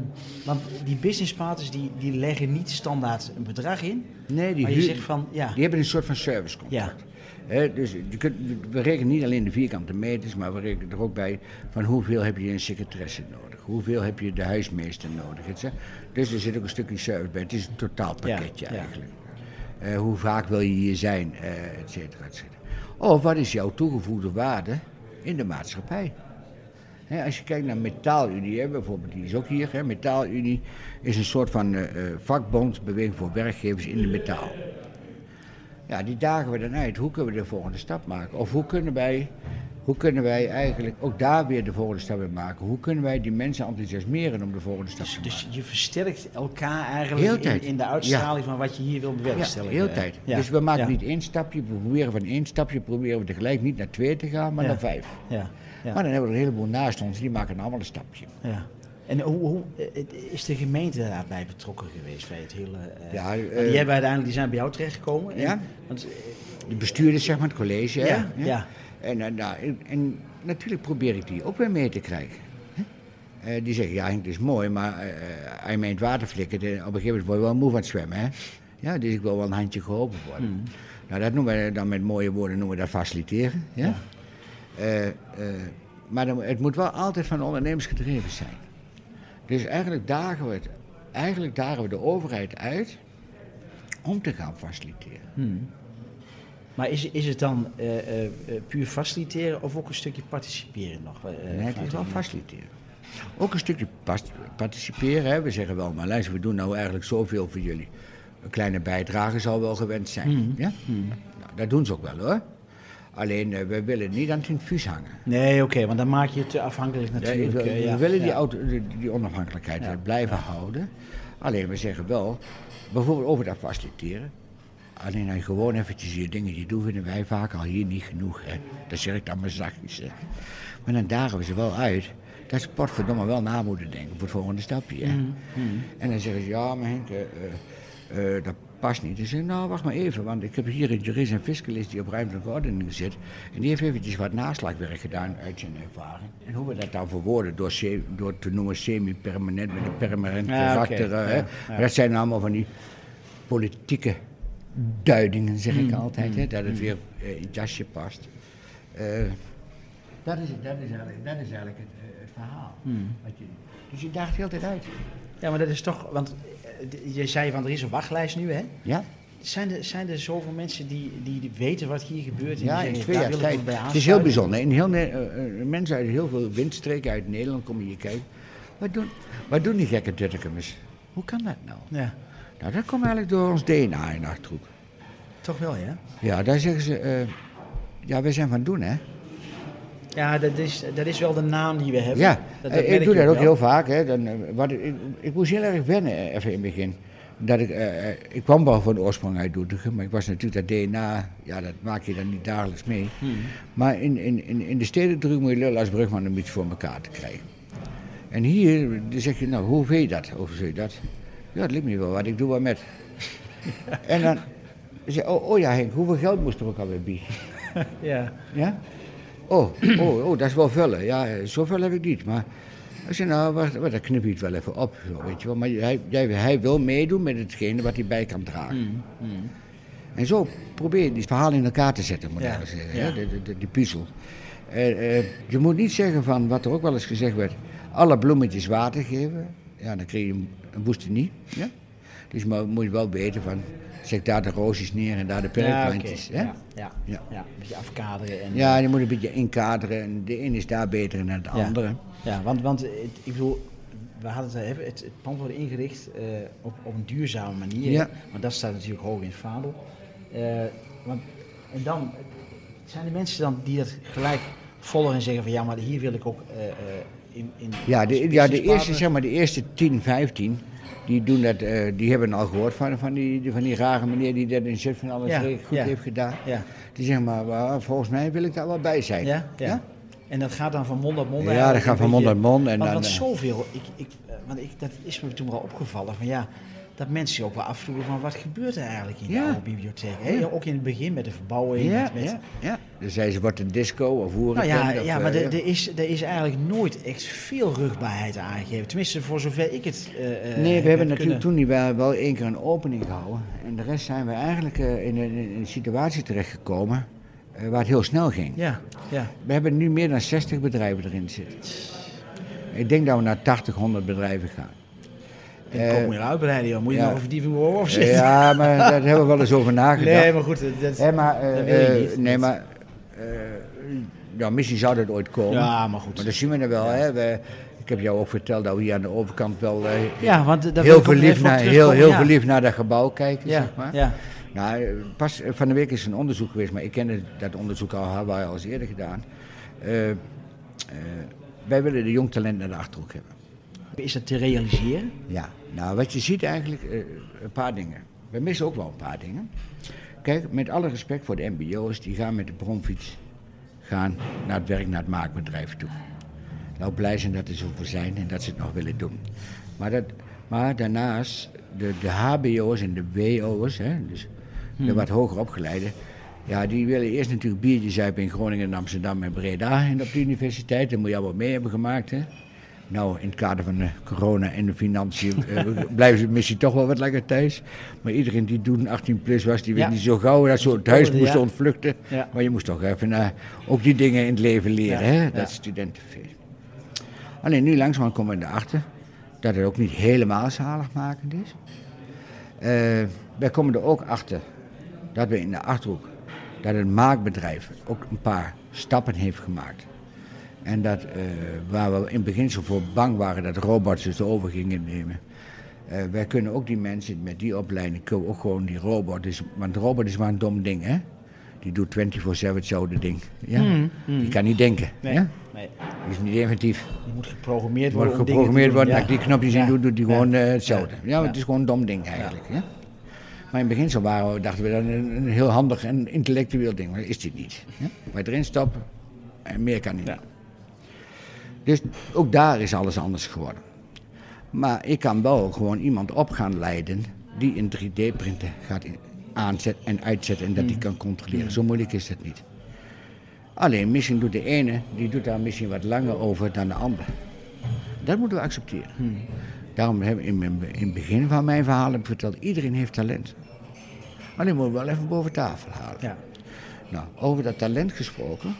want die business partners die, die leggen niet standaard een bedrag in. Nee, die, maar je zegt van, ja, die hebben een soort van servicecontract. Hè, dus je kunt, we rekenen niet alleen de vierkante meters, maar we rekenen er ook bij van hoeveel heb je een secretaresse nodig, hoeveel heb je de huismeester nodig. et cetera. Dus er zit ook een stukje service bij. Het is een totaalpakketje Ja, ja. eigenlijk. Eh, hoe vaak wil je hier zijn, eh et cetera, et cetera. Of wat is jouw toegevoegde waarde in de maatschappij? Als je kijkt naar Metaalunie, hè, bijvoorbeeld, die is ook hier. Hè, Metaalunie is een soort van eh, eh, vakbondsbeweging voor werkgevers in de metaal. Ja, die dagen we dan uit. Hoe kunnen we de volgende stap maken? Of hoe kunnen wij, hoe kunnen wij eigenlijk ook daar weer de volgende stap in maken? Hoe kunnen wij die mensen enthousiasmeren om de volgende stap te maken? Dus je versterkt elkaar eigenlijk in, de uitstraling van wat je hier wil bewerkstelligen. Ja, heel tijd. Ja. Dus we maken Ja. niet één stapje, we proberen van één stapje, proberen we tegelijk niet naar twee te gaan, maar naar vijf. Ja, Maar dan hebben we er een heleboel naast ons, die maken allemaal een stapje. ja. En hoe, hoe is de gemeente daarbij betrokken geweest bij het hele... eh, Ja, want eh, die hebben uiteindelijk die zijn bij jou terechtgekomen. En- Ja. Want, eh, De bestuurders, zeg maar, het college. Ja, ja. En, nou, en, en natuurlijk probeer ik die ook weer mee te krijgen. die zeggen, ja het is mooi, maar als je mij in het water flikkert, op een gegeven moment word je wel moe van het zwemmen. Hè? Ja, dus ik wil wel een handje geholpen worden. Hmm. Nou, dat noemen we dan met mooie woorden noemen we dat faciliteren. Ja? Eh, eh, maar het moet wel altijd van de ondernemers gedreven zijn. Dus eigenlijk dagen we, het, eigenlijk dagen we de overheid uit om te gaan faciliteren. hmm. Maar is, is het dan eh, puur faciliteren of ook een stukje participeren nog? Nee, het is wel faciliteren. Ook een stukje participeren. Hè. We zeggen wel, maar luister, we doen nou eigenlijk zoveel voor jullie. Een kleine bijdrage zal wel gewend zijn. Ja? Nou, dat doen ze ook wel hoor. Alleen, eh, we willen niet aan het infuus hangen. Nee, oké, want dan maak je het afhankelijk natuurlijk. we, eh, we ja. willen die, auto, die, die onafhankelijkheid Ja. eh, blijven houden. Alleen we zeggen wel, bijvoorbeeld over dat faciliteren. Alleen hij gewoon eventjes je dingetje doet, vinden wij vaak al hier niet genoeg. Hè. Dat zeg ik dan maar zachtjes. Hè. Maar dan dagen we ze wel uit dat ze potverdomme wel na moeten denken voor het volgende stapje. Hè. Mm, mm. En dan zeggen ze, ja maar Henk, dat past niet. Zeg ik, nou wacht maar even, want ik heb hier een jurist en fiscalist die op ruimtelijke ordening zit. En die heeft eventjes wat naslagwerk gedaan uit zijn ervaring. En hoe we dat dan verwoorden, door, door te noemen semi-permanent met een permanent Ja, karakter. eh, hè. Ja, ja. Maar dat zijn allemaal van die politieke duidingen, zeg ik altijd, hè, dat het weer eh, in het jasje past. Eh, dat, is, dat, is eigenlijk, dat is eigenlijk het, het verhaal. Wat je, dus je daagt de hele tijd uit. Ja, maar dat is toch, want je zei van er is een wachtlijst nu, hè? Ja? Zijn er, zijn er zoveel mensen die, die weten wat hier gebeurt? En Ja, die in twee jaar tijd. Het is heel bijzonder. In heel, eh, eh, mensen uit heel veel windstreken uit Nederland komen hier kijken. Wat doen, wat doen die gekke Tuttekemers? Hoe kan dat nou? Ja, Nou, dat komt eigenlijk door ons DNA in de Achterhoek. toch wel, ja? Ja, daar zeggen ze... eh, ja, wij zijn van doen, hè? Ja, dat is, dat is wel de naam die we hebben. Ja, dat, eh, ik doe dat ook wel. heel vaak. Hè. Dan, eh, wat, ik, ik moest heel erg wennen, eh, even in het begin. Dat ik, eh, ik kwam wel van oorsprong uit Doetinchem, maar ik was natuurlijk dat DNA, ja, dat maak je dan niet dagelijks mee. Hmm. Maar in, in, in, in de steden druk moet je lullen als brugman om iets voor elkaar te krijgen. En hier dan zeg je, nou, hoe weet je dat? Hoe weet je dat? Ja, het lukt me wel, wat ik doe wat met. [LAUGHS] en dan zeg je, oh, oh ja Henk, hoeveel geld moest er ook alweer bij? Ja. Ja? Oh, oh, oh, dat is wel vullen. Ja, eh, zoveel heb ik niet. Maar ik zei, nou, wacht, wacht, dan knip je het wel even op. Zo, weet je wel. Maar hij, hij wil meedoen met hetgene wat hij bij kan dragen. En zo probeer je die verhaal in elkaar te zetten, moet ik Ja, zeggen. ja. De, de, de- die puzzel. Eh, eh, je moet niet zeggen van, wat er ook wel eens gezegd werd, alle bloemetjes water geven. Ja, dan krijg je een, een woeste niet. Ja? Dus maar moet je wel weten van, zeg daar de roosjes neer en daar de Ja, perkplantjes. hè? ja, ja, Ja. ja. Een beetje afkaderen. En, Ja, je moet een beetje inkaderen. En de een is daar beter dan de Ja. andere. Ja, want, want ik bedoel, we hadden het, hebben, het, het pand wordt ingericht eh, op, op een duurzame manier. Ja. Want dat staat natuurlijk hoog in het vaandel. Eh, want, en dan zijn er mensen dan die dat gelijk volgen en zeggen van ja, maar hier wil ik ook eh, in, in Ja, de, ja, de eerste, zeg maar, de eerste 10, 15, die, doen dat, eh, die hebben al gehoord van, van, die, van die rare meneer die dat in zit van alles Ja, goed ja. heeft gedaan. Ja, Die zeggen maar, "Wel, volgens mij wil ik daar wel bij zijn. ja, ja. En dat gaat dan van mond tot mond. Ja, dat gaat van mond tot mond. En want, dan, want eh, zoveel, ik, ik, eh, want ik, dat is me toen wel opgevallen van ja, dat mensen zich ook wel afvroegen van wat gebeurt er eigenlijk in de oude bibliotheek. Hè? Ook in het begin met de verbouwing. met, met- ja, ja. Dan zei ze, wordt een disco of hoe Nou ja, ja maar er- er is, er is eigenlijk nooit echt veel rugbaarheid aangegeven. Tenminste, voor zover ik het. eh, eh, Nee, we heb hebben natuurlijk toen niet wel, wel één keer een opening gehouden. En de rest zijn we eigenlijk eh, in, een, in een situatie terechtgekomen eh, waar het heel snel ging. Ja, ja. We hebben nu meer dan 60 bedrijven erin zitten. Ik denk dat we naar 80, 100 bedrijven gaan. En kom je uitbreiden, joh. Moet je ja. nog een verdieping bovenop zitten? Ja, maar daar hebben we wel eens over [LAUGHS] nagedacht. Nee, maar goed, dat, Hè, maar, eh, dat wil je eh, niet. Nee, maar eh, ja, misschien zou dat ooit komen. Ja, maar goed. Maar dat zien we er wel. Hè. We, ik heb jou ook verteld dat we hier aan de overkant wel eh, ja, want heel, verliefd naar, heel, heel ja. verliefd naar dat gebouw kijken, Ja, zeg maar. ja. Nou, eh, pas eh, van de week is een onderzoek geweest, maar ik kende dat onderzoek al, hadden wij al eens eerder gedaan. Eh, eh, wij willen de jong talent naar de Achterhoek hebben. Is dat te realiseren? Ja, nou wat je ziet eigenlijk, eh, een paar dingen. We missen ook wel een paar dingen. Kijk, met alle respect voor de mbo's, die gaan met de bromfiets gaan naar het werk, naar het maakbedrijf toe. Nou, blij zijn dat er zoveel zijn en dat ze het nog willen doen. Maar, dat, maar daarnaast, de, de hbo's en de wo's, hè, dus de wat hoger opgeleiden, ja, die willen eerst natuurlijk biertjes zuipen in Groningen, en Amsterdam en Breda en op de universiteit. Dat moet je allemaal mee hebben gemaakt, hè. Nou, in het kader van de corona en de financiën eh, [LAUGHS] blijven ze misschien toch wel wat lekker thuis. Maar iedereen die toen 18 plus was, die Ja. weet niet zo gauw dat ze het huis Ja. moest ontvluchten. Ja. Maar je moest toch even eh, ook die dingen in het leven leren, hè? Dat studentenfeest. Alleen nu langzamerhand komen we erachter dat het ook niet helemaal zaligmakend is. Eh, wij komen er ook achter dat we in de Achterhoek, dat het maakbedrijf ook een paar stappen heeft gemaakt. En dat eh, waar we in beginsel voor bang waren dat robots het over gingen nemen. eh, wij kunnen ook die mensen met die opleiding, kunnen we ook gewoon die robot, is, want de robot is maar een dom ding hè. Die doet 24-7 hetzelfde ding. Ja? Mm, Die kan niet denken. Nee. Ja? nee. Die is niet inventief. Die moet geprogrammeerd Wordt worden. om geprogrammeerd worden, als ik die knopjes in Ja. doe, doet die Ja. gewoon eh, hetzelfde. Ja, Ja. het is gewoon een dom ding eigenlijk. Ja. Maar in het begin zo waren we, dachten we dat een, een heel handig en intellectueel ding. Maar dat is dit niet. Ja? Wij erin stoppen en meer kan niet. Dus ook daar is alles anders geworden. Maar ik kan wel gewoon iemand op gaan leiden die een 3D-printer gaat in- aanzetten en uitzetten en dat die kan controleren. Zo moeilijk is het niet. Alleen misschien doet de ene, die doet daar misschien wat langer over dan de ander. Dat moeten we accepteren. Daarom heb ik in, mijn- in het begin van mijn verhaal verteld, iedereen heeft talent. Alleen moeten we wel even boven tafel halen. Ja. Nou, over dat talent gesproken.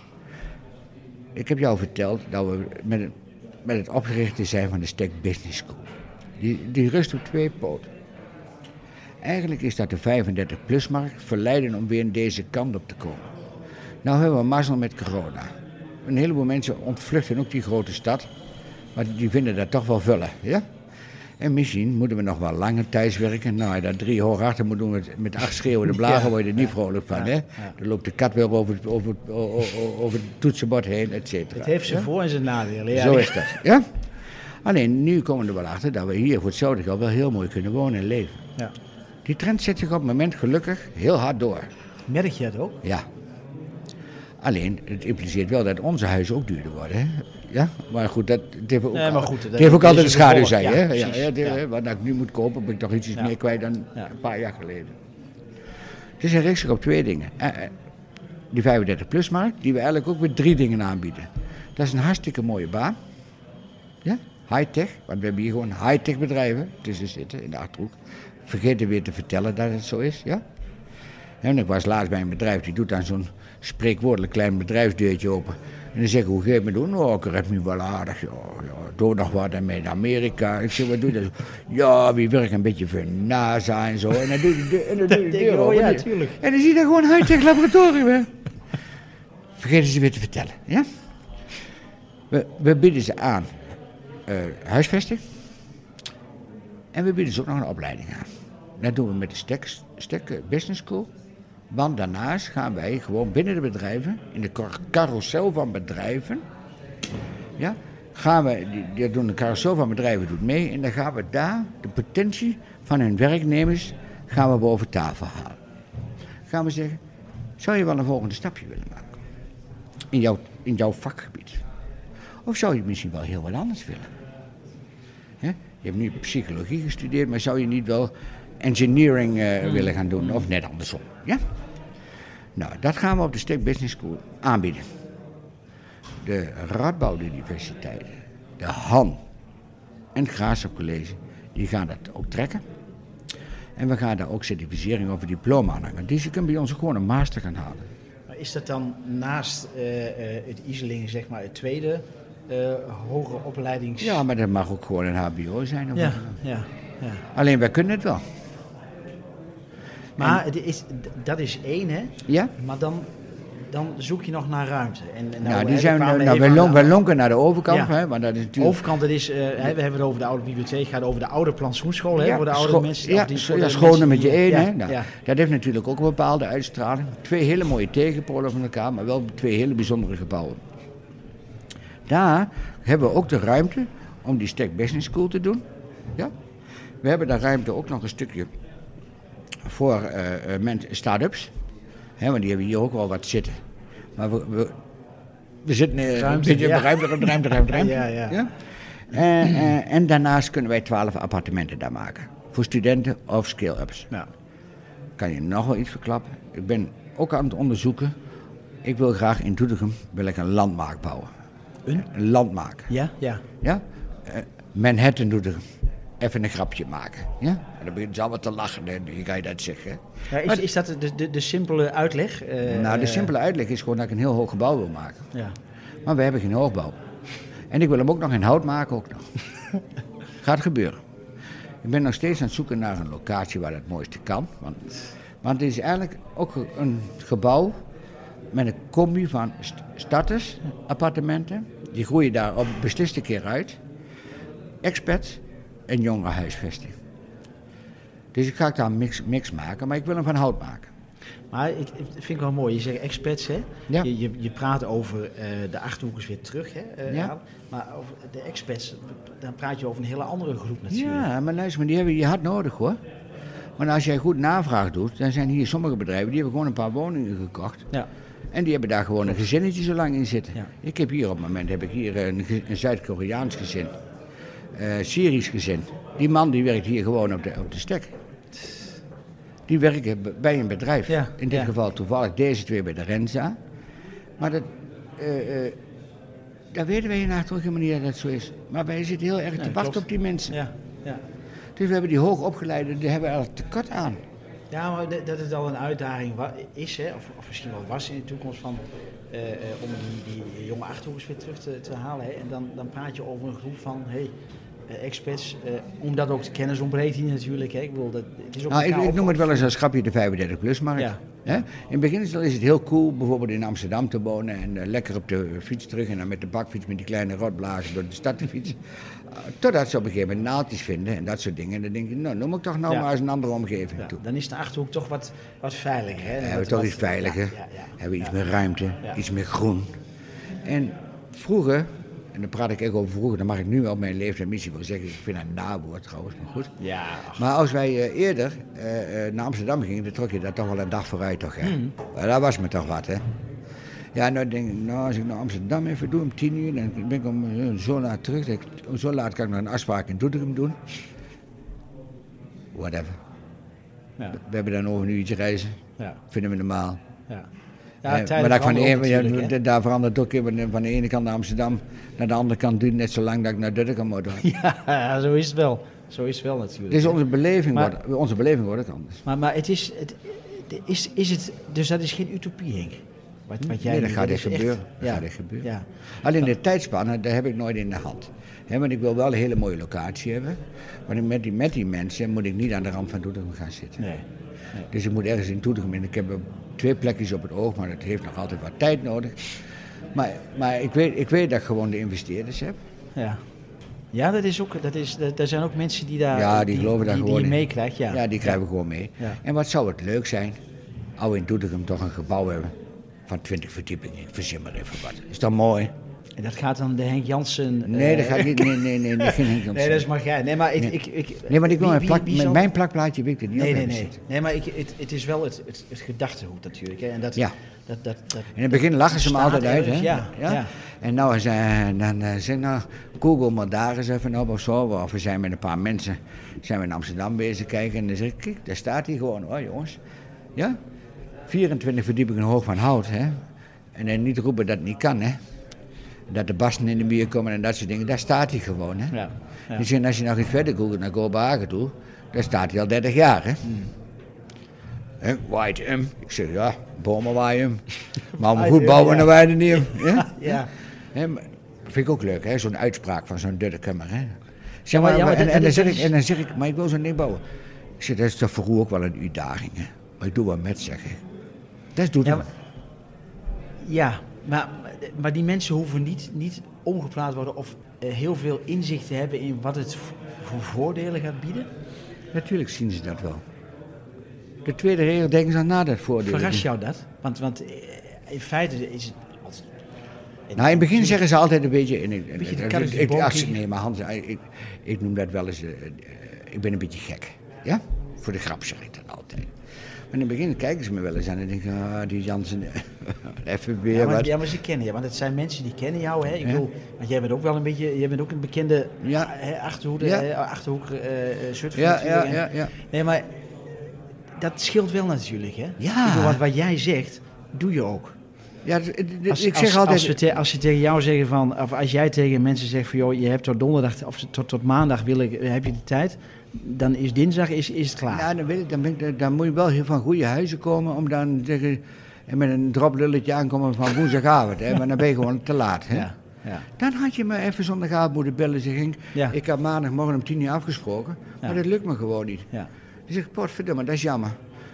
Ik heb jou verteld dat we met het, met het zijn van de Stek Business School. Die, die rust op twee poten. Eigenlijk is dat de 35-plus-markt verleiden om weer in deze kant op te komen. Nou hebben we mazzel met corona. Een heleboel mensen ontvluchten ook die grote stad, maar die vinden dat toch wel vullen. Ja? En misschien moeten we nog wel langer thuis werken. Nou, dat drie hoog achter moet doen met, met acht schreeuwende blagen, Ja. word je er niet vrolijk van. Hè? Dan loopt de kat weer over, het- over, het- over het toetsenbord heen, et cetera. Het heeft zijn voor- en zijn nadelen. Ja, Zo is dat. Ja? Alleen nu komen we er wel achter dat we hier voor hetzelfde geld wel heel mooi kunnen wonen en leven. Ja. Die trend zet zich op het moment gelukkig heel hard door. Merk je dat ook? Ja. Alleen, het impliceert wel dat onze huizen ook duurder worden. Hè? Ja? Maar goed, dat het heeft ook, Nee, maar goed, dat- het heeft ook altijd een schaduwzij. gevolg. hè? Ja, Ja, ja. Wat ik nu moet kopen, ben ik toch iets meer kwijt dan een paar jaar geleden. Dus hij richt zich op twee dingen. Eh, eh, Die 35-plus-markt, die we eigenlijk ook weer drie dingen aanbieden. Dat is een hartstikke mooie baan. Ja? High-tech, want we hebben hier gewoon high-tech bedrijven tussen zitten in de Achterhoek. Vergeten weer te vertellen dat het zo is, ja? En ik was laatst bij een bedrijf, die doet dan zo'n spreekwoordelijk klein bedrijfsdeurtje open. En dan zeg ik, hoe het me doen? Oh, ik red me wel aardig. Ja, ja, doe nog wat en mee naar Amerika. Ik zeg, wat doe je dat? Ja, wie werkt een beetje voor NASA en zo. En dan doe je de en dan doe je de [LAUGHS] deur oh ja, tuurlijk. En dan zie je daar gewoon high-tech laboratorium, hè? Vergeten ze weer te vertellen, ja? We, we bieden ze aan eh, huisvesting. En we bieden ze ook nog een opleiding aan. Dat doen we met de Stek, Business School. Want daarnaast gaan wij gewoon binnen de bedrijven, in de car- carousel van bedrijven, ja, gaan we, die, doen de carousel van bedrijven doet mee en dan gaan we daar de potentie van hun werknemers gaan we boven tafel halen. Gaan we zeggen, zou je wel een volgende stapje willen maken? In jouw, in jouw vakgebied. Of zou je misschien wel heel wat anders willen? Je hebt nu psychologie gestudeerd, maar zou je niet wel engineering eh, willen gaan doen? Of net andersom, ja? Nou, dat gaan we op de Stek Business School aanbieden. De Radboud Universiteit, de Han en het Graafschap College, die gaan dat ook trekken. En we gaan daar ook certificering over diploma aan hangen. Dus je kunt bij ons gewoon een master gaan halen. Maar is dat dan naast eh, het Iselingen, zeg maar, het tweede eh hogere opleidings... Ja, maar dat mag ook gewoon een HBO zijn. Of ja, wat. ja, ja. Alleen wij kunnen het wel. Maar het is, dat is één, hè? Ja? Maar dan, dan zoek je nog naar ruimte. En, en Nou, hè, die we zijn, nou, lon, de wij lonken naar de overkant, Ja. hè, maar dat is natuurlijk... overkant. Dat is, eh, hè, we hebben het over de oude bibliotheek, gaat over de oude plantsoenschool, hè? Ja, voor de oude mensen. Ja, die- ja, mensen met je één, ja, hè. Nou, ja. Dat heeft natuurlijk ook een bepaalde uitstraling. Twee hele mooie tegenpolen van elkaar, maar wel twee hele bijzondere gebouwen. Daar hebben we ook de ruimte om die Stack Business School te doen. Ja? We hebben daar ruimte ook nog een stukje voor eh eh, start-ups. Hè, want die hebben hier ook wel wat zitten. Maar we, we, we zitten eh, Ruimte, een beetje ja. ruimte, ruimte, ruimte, ruimte, ruimte. Ja, ja. En, en daarnaast kunnen wij twaalf appartementen daar maken. Voor studenten of scale-ups. Ja. Kan je nog wel iets verklappen? Ik ben ook aan het onderzoeken. Ik wil graag in Doetinchem wil ik een landmaak bouwen. Een? Een landmaak. Ja, ja. Ja? Eh, Manhattan Doetinchem. Even een grapje maken. Ja? En dan begint ze allemaal te lachen. En dan ga je dat zeggen. ja is, is dat de, de, de simpele uitleg? Eh, nou, de eh, simpele uitleg is gewoon dat ik een heel hoog gebouw wil maken. Ja. Maar we hebben geen hoogbouw. En ik wil hem ook nog in hout maken, ook nog. [LAUGHS] Gaat gebeuren. Ik ben nog steeds aan het zoeken naar een locatie waar het mooiste kan. Want, want het is eigenlijk ook een gebouw met een combi van st- starters, appartementen. Die groeien daar op beslist een keer uit. Expats en jongere huisvesting. Dus ik ga daar een mix, mix maken, maar ik wil hem van hout maken. Maar ik, vind het wel mooi. Je zegt expats, hè? Ja. Je, je, je praat over eh, de Achterhoekers weer terug, hè? eh, Ja. Maar over de expats, dan praat je over een hele andere groep natuurlijk. Ja, maar luister, maar die hebben je hard nodig hoor. Maar als jij goed navraag doet, dan zijn hier sommige bedrijven die hebben gewoon een paar woningen gekocht. Ja. En die hebben daar gewoon een gezinnetje zo lang in zitten. Ja. Ik heb hier op het moment heb ik hier een, een Zuid-Koreaans gezin. Eh Syrisch gezin. Die man die werkt hier gewoon op de, op de stek. Die werken bij een bedrijf. Ja, In dit ja. geval toevallig deze twee bij de Renza. Maar dat, eh, eh, dat weten wij in Achterhoek helemaal niet dat dat zo is. Maar wij zitten heel erg te wachten klopt. op die mensen. Ja, ja. Dus we hebben die hoogopgeleiden, die hebben er tekort aan. ja maar dat- het al een uitdaging is, hè? Of, of misschien wel was in de toekomst van, eh, om die, die jonge Achterhoekers weer terug te, te halen. Hè? En dan, dan praat je over een groep van, hey, eh, expats, eh, omdat ook de kennis ontbreekt hier natuurlijk. Hè? Ik bedoel, dat, het is ook Nou, ik, noem het wel eens als grapje de 35-plus-markt. Ja. In het begin is het heel cool bijvoorbeeld in Amsterdam te wonen en lekker op de fiets terug en dan met de bakfiets met die kleine rotblazen door de stad te fietsen. Totdat ze op een gegeven moment naaldjes vinden en dat soort dingen. En dan denk je, nou, noem ik toch nou Ja. maar eens een andere omgeving Ja, toe. dan is de Achterhoek toch wat, wat veiliger. Hè? Dan hebben we toch wat- iets veiliger, Ja, hebben we iets meer ruimte, iets meer groen. En vroeger, en dan praat ik echt over vroeger, dan mag ik nu wel op mijn leeftijd missie wel zeggen, ik vind dat een nawoord trouwens, maar goed. Ja, ach, Maar als wij eh, eerder eh, eh, naar Amsterdam gingen, dan trok je dat toch wel een dag vooruit, toch? Hè? Maar dat was me toch wat, hè? Ja, nou denk ik, nou, als ik naar Amsterdam even doe om tien uur, dan ben ik om eh, zo laat terug. dat ik- om zo laat kan ik nog een afspraak in Doetinchem doen. Whatever. ja, We hebben dan over een uurtje reizen. ja, Vinden we normaal. ja. Ja, maar dat van de, ene- ja, daar verandert het ook even van de ene kant naar Amsterdam naar de andere kant duurt net zo lang dat ik naar Doetinchem moet. [LAUGHS] Ja, zo is het wel. Zo is het wel natuurlijk. Dus onze beleving, Maar- wordt, onze beleving wordt ook anders. Maar, maar het is, het, is, is het, dus dat is geen utopie, Henk? Wat, wat jij Nee, dat gaat echt gebeuren. Ja, gaat gebeuren. Ja. Alleen de tijdspannen, daar heb ik nooit in de hand. Want ik wil wel een hele mooie locatie hebben. Maar met die, met die mensen moet ik niet aan de rand van Doetinchem gaan zitten. Nee. Dus ik moet ergens in Doetinchem. En ik heb twee plekjes op het oog, maar dat heeft nog altijd wat tijd nodig. Maar, maar ik, weet, ik weet dat ik gewoon de investeerders heb. Ja. Ja, dat is ook, dat is, dat, er zijn ook mensen die daar Ja, die geloven daar die, gewoon die meekrijgt. Ja. Ja, die krijgen we gewoon mee. Ja. En wat zou het leuk zijn, we in Doetinchem toch een gebouw hebben van 20 verdiepingen. Ik verzin maar even wat. Is dat mooi? En dat gaat dan de Henk Jansen... Nee, eh, dat gaat niet. Nee, nee, nee, nee, geen Henk [LAUGHS] Jansen. Nee, dat is maar jij. Nee, maar ik... Nee. ik, ik Nee, want ik wil wie- plak, wie- met zal- mijn plakplaatje wil ik er niet Nee, op nee, nee. zitten. Nee, maar ik, het, het is wel het, het, het gedachtegoed natuurlijk. Hè. En dat, Ja. dat, dat, dat, In het begin lachen ze me altijd uit, hè? ja, ja. En nou, als, eh, dan eh, zeg ik, nou, google maar daar eens even op of zo. Of we zijn met een paar mensen zijn we in Amsterdam bezig kijken. En dan zeg ik, kijk, daar staat hij gewoon, hoor jongens. Ja? 24 verdiepingen hoog van hout, hè? En dan niet roepen dat het niet kan, hè? Dat de basten in de muur komen en dat soort dingen. Daar staat hij gewoon, hè? ja, ja. Dus als je nog iets verder googelt naar Kopenhagen toe, daar staat hij al 30 jaar, hè? Hmm. Hè, waait hem. Ik zeg, ja, bomen waaien hem. [LAUGHS] Maar om goed bouwen, ja. dan waaien niet hem. [LAUGHS] Ja? ja. Vind ik ook leuk, hè? Zo'n uitspraak van zo'n Duddekummer, hè? Zeg maar- ja, maar en, dan zeg ik, en dan zeg ik, maar ik wil zo'n ding bouwen. Ik zeg, dat is toch voor u ook wel een uitdaging, hè? Maar ik doe wat met zeggen. Dat doet Ja, maar, ja maar, maar die mensen hoeven niet, niet omgepraat worden of eh, heel veel inzicht te hebben in wat het voor voordelen gaat bieden. Natuurlijk zien ze dat wel. De tweede regel denken ze aan na dat voordeel. Verrast jou dat? Want, want eh, in feite is het altijd... Nou, in het begin zeggen ze altijd een beetje... En ik, Beetje ik- als nee, maar Hans, ik, ik, ik noem dat wel eens... eh, eh, ik ben een beetje gek. Ja? Voor de grap zeg ik dat altijd. Maar in het begin kijken ze me wel eens aan en denken... Ah, die Jansen, [LAUGHS] even weer Ja maar, wat. ja, maar ze kennen je, want het zijn mensen die kennen jou. Hè? Ik bedoel, want jij bent ook wel een beetje, jij bent ook een bekende Ja. hè, achterhoede, Ja. hè, achterhoek soort van Ja, ja, ja, ja. Nee, maar dat scheelt wel natuurlijk, hè? Ja. Ik bedoel, wat, wat jij zegt, doe je ook. Ja, Als, ik als, zeg altijd... als, te- als ze tegen jou zeggen van, of als jij tegen mensen zegt van, joh, je hebt tot donderdag of tot, tot maandag wil ik, heb je de tijd, dan is dinsdag is, is het klaar. Ja, dan, wil ik, dan, ben ik, dan moet je wel heel van goede huizen komen om dan zeggen... En met een droplulletje aankomen van woensdagavond, hè, maar dan ben je gewoon te laat. Hè? ja, ja. Dan had je me even zondagavond moeten bellen. Zeg ik, Ja. ik had maandagmorgen om tien uur afgesproken, maar dat lukt me gewoon niet. ja. Zeg ik, potverdomme, dat is jammer.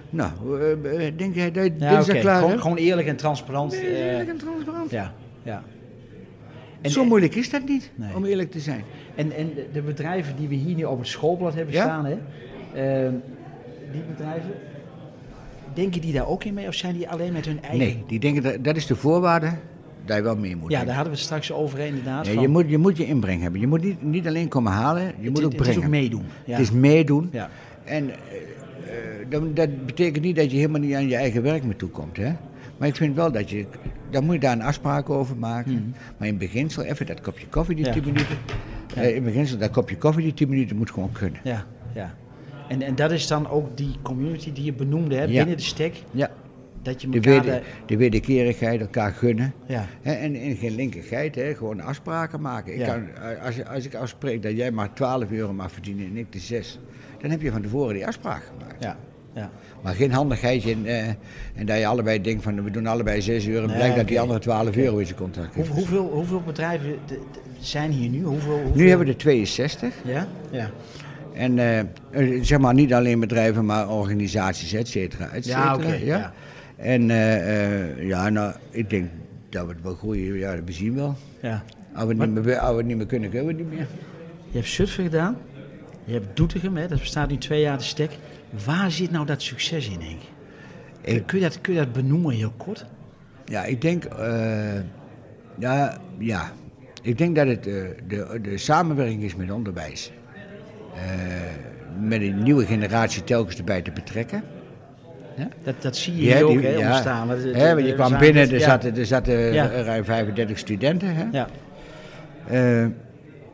Nou, eh, eh, denk jij dat dinsdag oké. klaar gewoon, gewoon eerlijk en transparant. eh, Eerlijk en transparant. ja, ja. En- Zo moeilijk is dat niet, Nee. om eerlijk te zijn. En, en de- bedrijven die we hier nu op het schoolblad hebben Ja. staan, hè, ehm, die bedrijven, denken die daar ook in mee of zijn die alleen met hun eigen... Nee, die denken dat, dat is de voorwaarde dat je wel mee moet. Ja, daar hadden we het straks over inderdaad. Nee, van- je, moet, je moet je inbreng hebben. Je moet niet, niet alleen komen halen, je moet het, ook het brengen. is ook meedoen. Ja. Het is meedoen. Ja. En eh, eh, dat, dat betekent niet dat je helemaal niet aan je eigen werk mee toekomt. Hè? Maar ik vind wel dat je, dan moet je daar een afspraak over maken. Maar in beginsel, even dat kopje koffie die Mhm. Ja. 10 minuten. eh, in beginsel, dat kopje koffie die 10 minuten moet gewoon kunnen. Ja, ja. En, en dat is dan ook die community die je benoemde hè, binnen de stek. Ja, Dat je de, elkaar... weder, de wederkerigheid, elkaar gunnen. Ja. Hè, en, en geen linkerheid, hè, gewoon afspraken maken. Ik Ja. kan, eh, als, als ik afspreek dat jij maar 12 euro mag verdienen en ik de 6, dan heb je van tevoren die afspraak gemaakt. ja, ja. Maar geen handigheidje en, eh, en dat je allebei denkt van we doen allebei 6 euro. En Nee, blijkt dat die andere 12 euro in zijn contract Hoe, hoeveel, hoeveel bedrijven de- de- zijn hier nu? Hoeveel, hoeveel... Nu hebben we er 62. Ja? Ja. En eh, eh, zeg maar niet alleen bedrijven, maar organisaties, et cetera, et Ja, cetera. oké, ja. En ja, nou, ik denk dat we het wel groeien. Ja, we zien wel. ja. Als we, niet meer, als we het niet meer kunnen, kunnen we het niet meer. Je hebt Zutphen gedaan. Je hebt Doetinchem, hè, dat bestaat nu twee jaar de stek. Waar zit nou dat succes in, Henk? Ik- Kun je dat, kun je dat benoemen heel kort? Ja, ik denk, eh, ja, ja, ik denk dat het eh, de, de samenwerking is met onderwijs. Eh, met een nieuwe generatie telkens erbij te betrekken. Dat, dat zie je Ja, hier ook, die- hè, ja. ontstaan. Want je kwam binnen, er ja. zaten, er zaten Ja. ruim 35 studenten. Hè? Ja,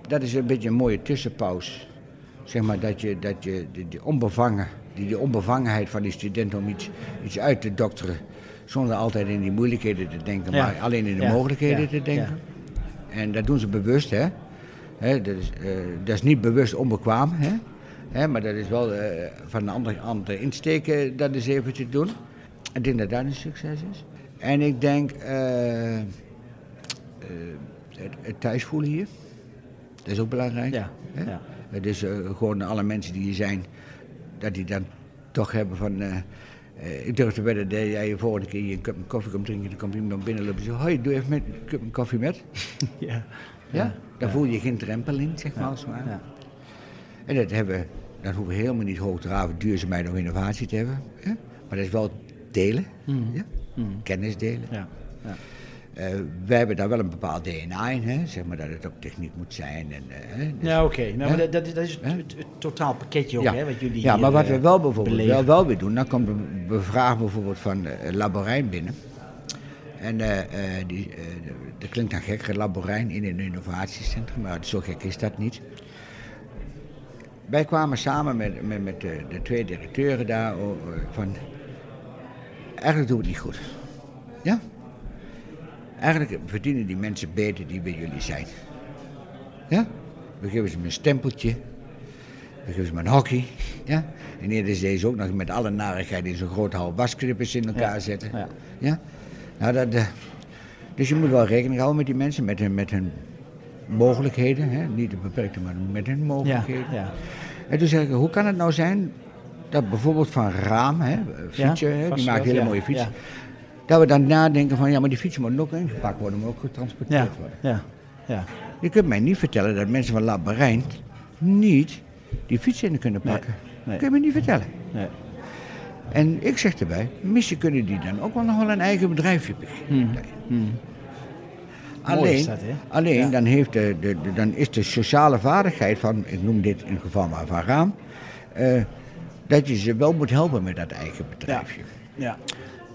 dat is een beetje een mooie tussenpauze. Zeg maar dat je, dat je die onbevangen, die, die onbevangenheid van die studenten om iets, iets uit te dokteren. Zonder altijd in die moeilijkheden te denken, Ja. maar alleen in de Ja. mogelijkheden te denken. En dat doen ze bewust, hè. hè dat, is, eh, dat is niet bewust onbekwaam, hè. hè maar dat is wel eh, van een andere, andere insteken dat even te doen. Ik denk dat dat een succes is. En ik denk eh, het, het thuisvoelen hier. Dat is ook belangrijk. ja. Het is gewoon alle mensen die hier zijn, dat die dan toch hebben van... eh, eh, ik durf te wedden dat jij je volgende keer een cup koffie komt drinken, dan komt iemand binnenlopen en zegt, hoi, doe even met, een cup koffie met. [LAUGHS] ja. Ja? Daar voel je geen drempel in, zeg maar. als ja. En dat hebben we, dan hoeven we helemaal niet hoogdravend duurzaamheid of innovatie te hebben. Hè? Maar dat is wel delen, ja? kennis delen. Ja. Eh, wij hebben daar wel een bepaald DNA in, hè? zeg maar dat het ook techniek moet zijn. En, eh, hè? Dus- Ja, oké. Nou, dat, dat is, het, het, het totaal pakketje ook, hè, wat jullie ja, maar wat eh, we wel bijvoorbeeld beleven. wel, wel weer doen, dan komt een be- vraag bijvoorbeeld van Laborijn binnen. En die, dat klinkt dan gek, Laborijn in een innovatiecentrum, maar zo gek is dat niet. Wij kwamen samen met, met, met de, de twee directeuren daar oh, van, eigenlijk doen we het niet goed. Ja? Eigenlijk verdienen die mensen beter die bij jullie zijn. Ja? We geven ze een stempeltje. We geven ze een hockey. Ja? En eerder is deze ook nog met alle narigheid in zo'n grote hal wasknippers in elkaar Ja, zetten. ja. Ja? Nou, dat, eh, dus je moet wel rekening houden met die mensen, met hun, met hun mogelijkheden. Hè? Niet de beperkte, maar met hun mogelijkheden. ja. En toen zeg ik, hoe kan het nou zijn dat bijvoorbeeld van Raam, hè, fietsen, hè, die wel, hele mooie fietsen. Dat we dan nadenken van, ja, maar die fietsen moeten ook ingepakt worden, maar ook getransporteerd worden. ja, ja. Je kunt mij niet vertellen dat mensen van Labyrinth niet die fietsen in kunnen Nee, pakken. nee. kun je me niet vertellen. Nee. En ik zeg erbij, misschien kunnen die dan ook wel nog wel een eigen bedrijfje beginnen. Alleen, is dat, hè? alleen Ja. dan, heeft de, de, de- dan is de sociale vaardigheid van, ik noem dit in het geval maar van Raam, eh, dat je ze wel moet helpen met dat eigen bedrijfje. Ja.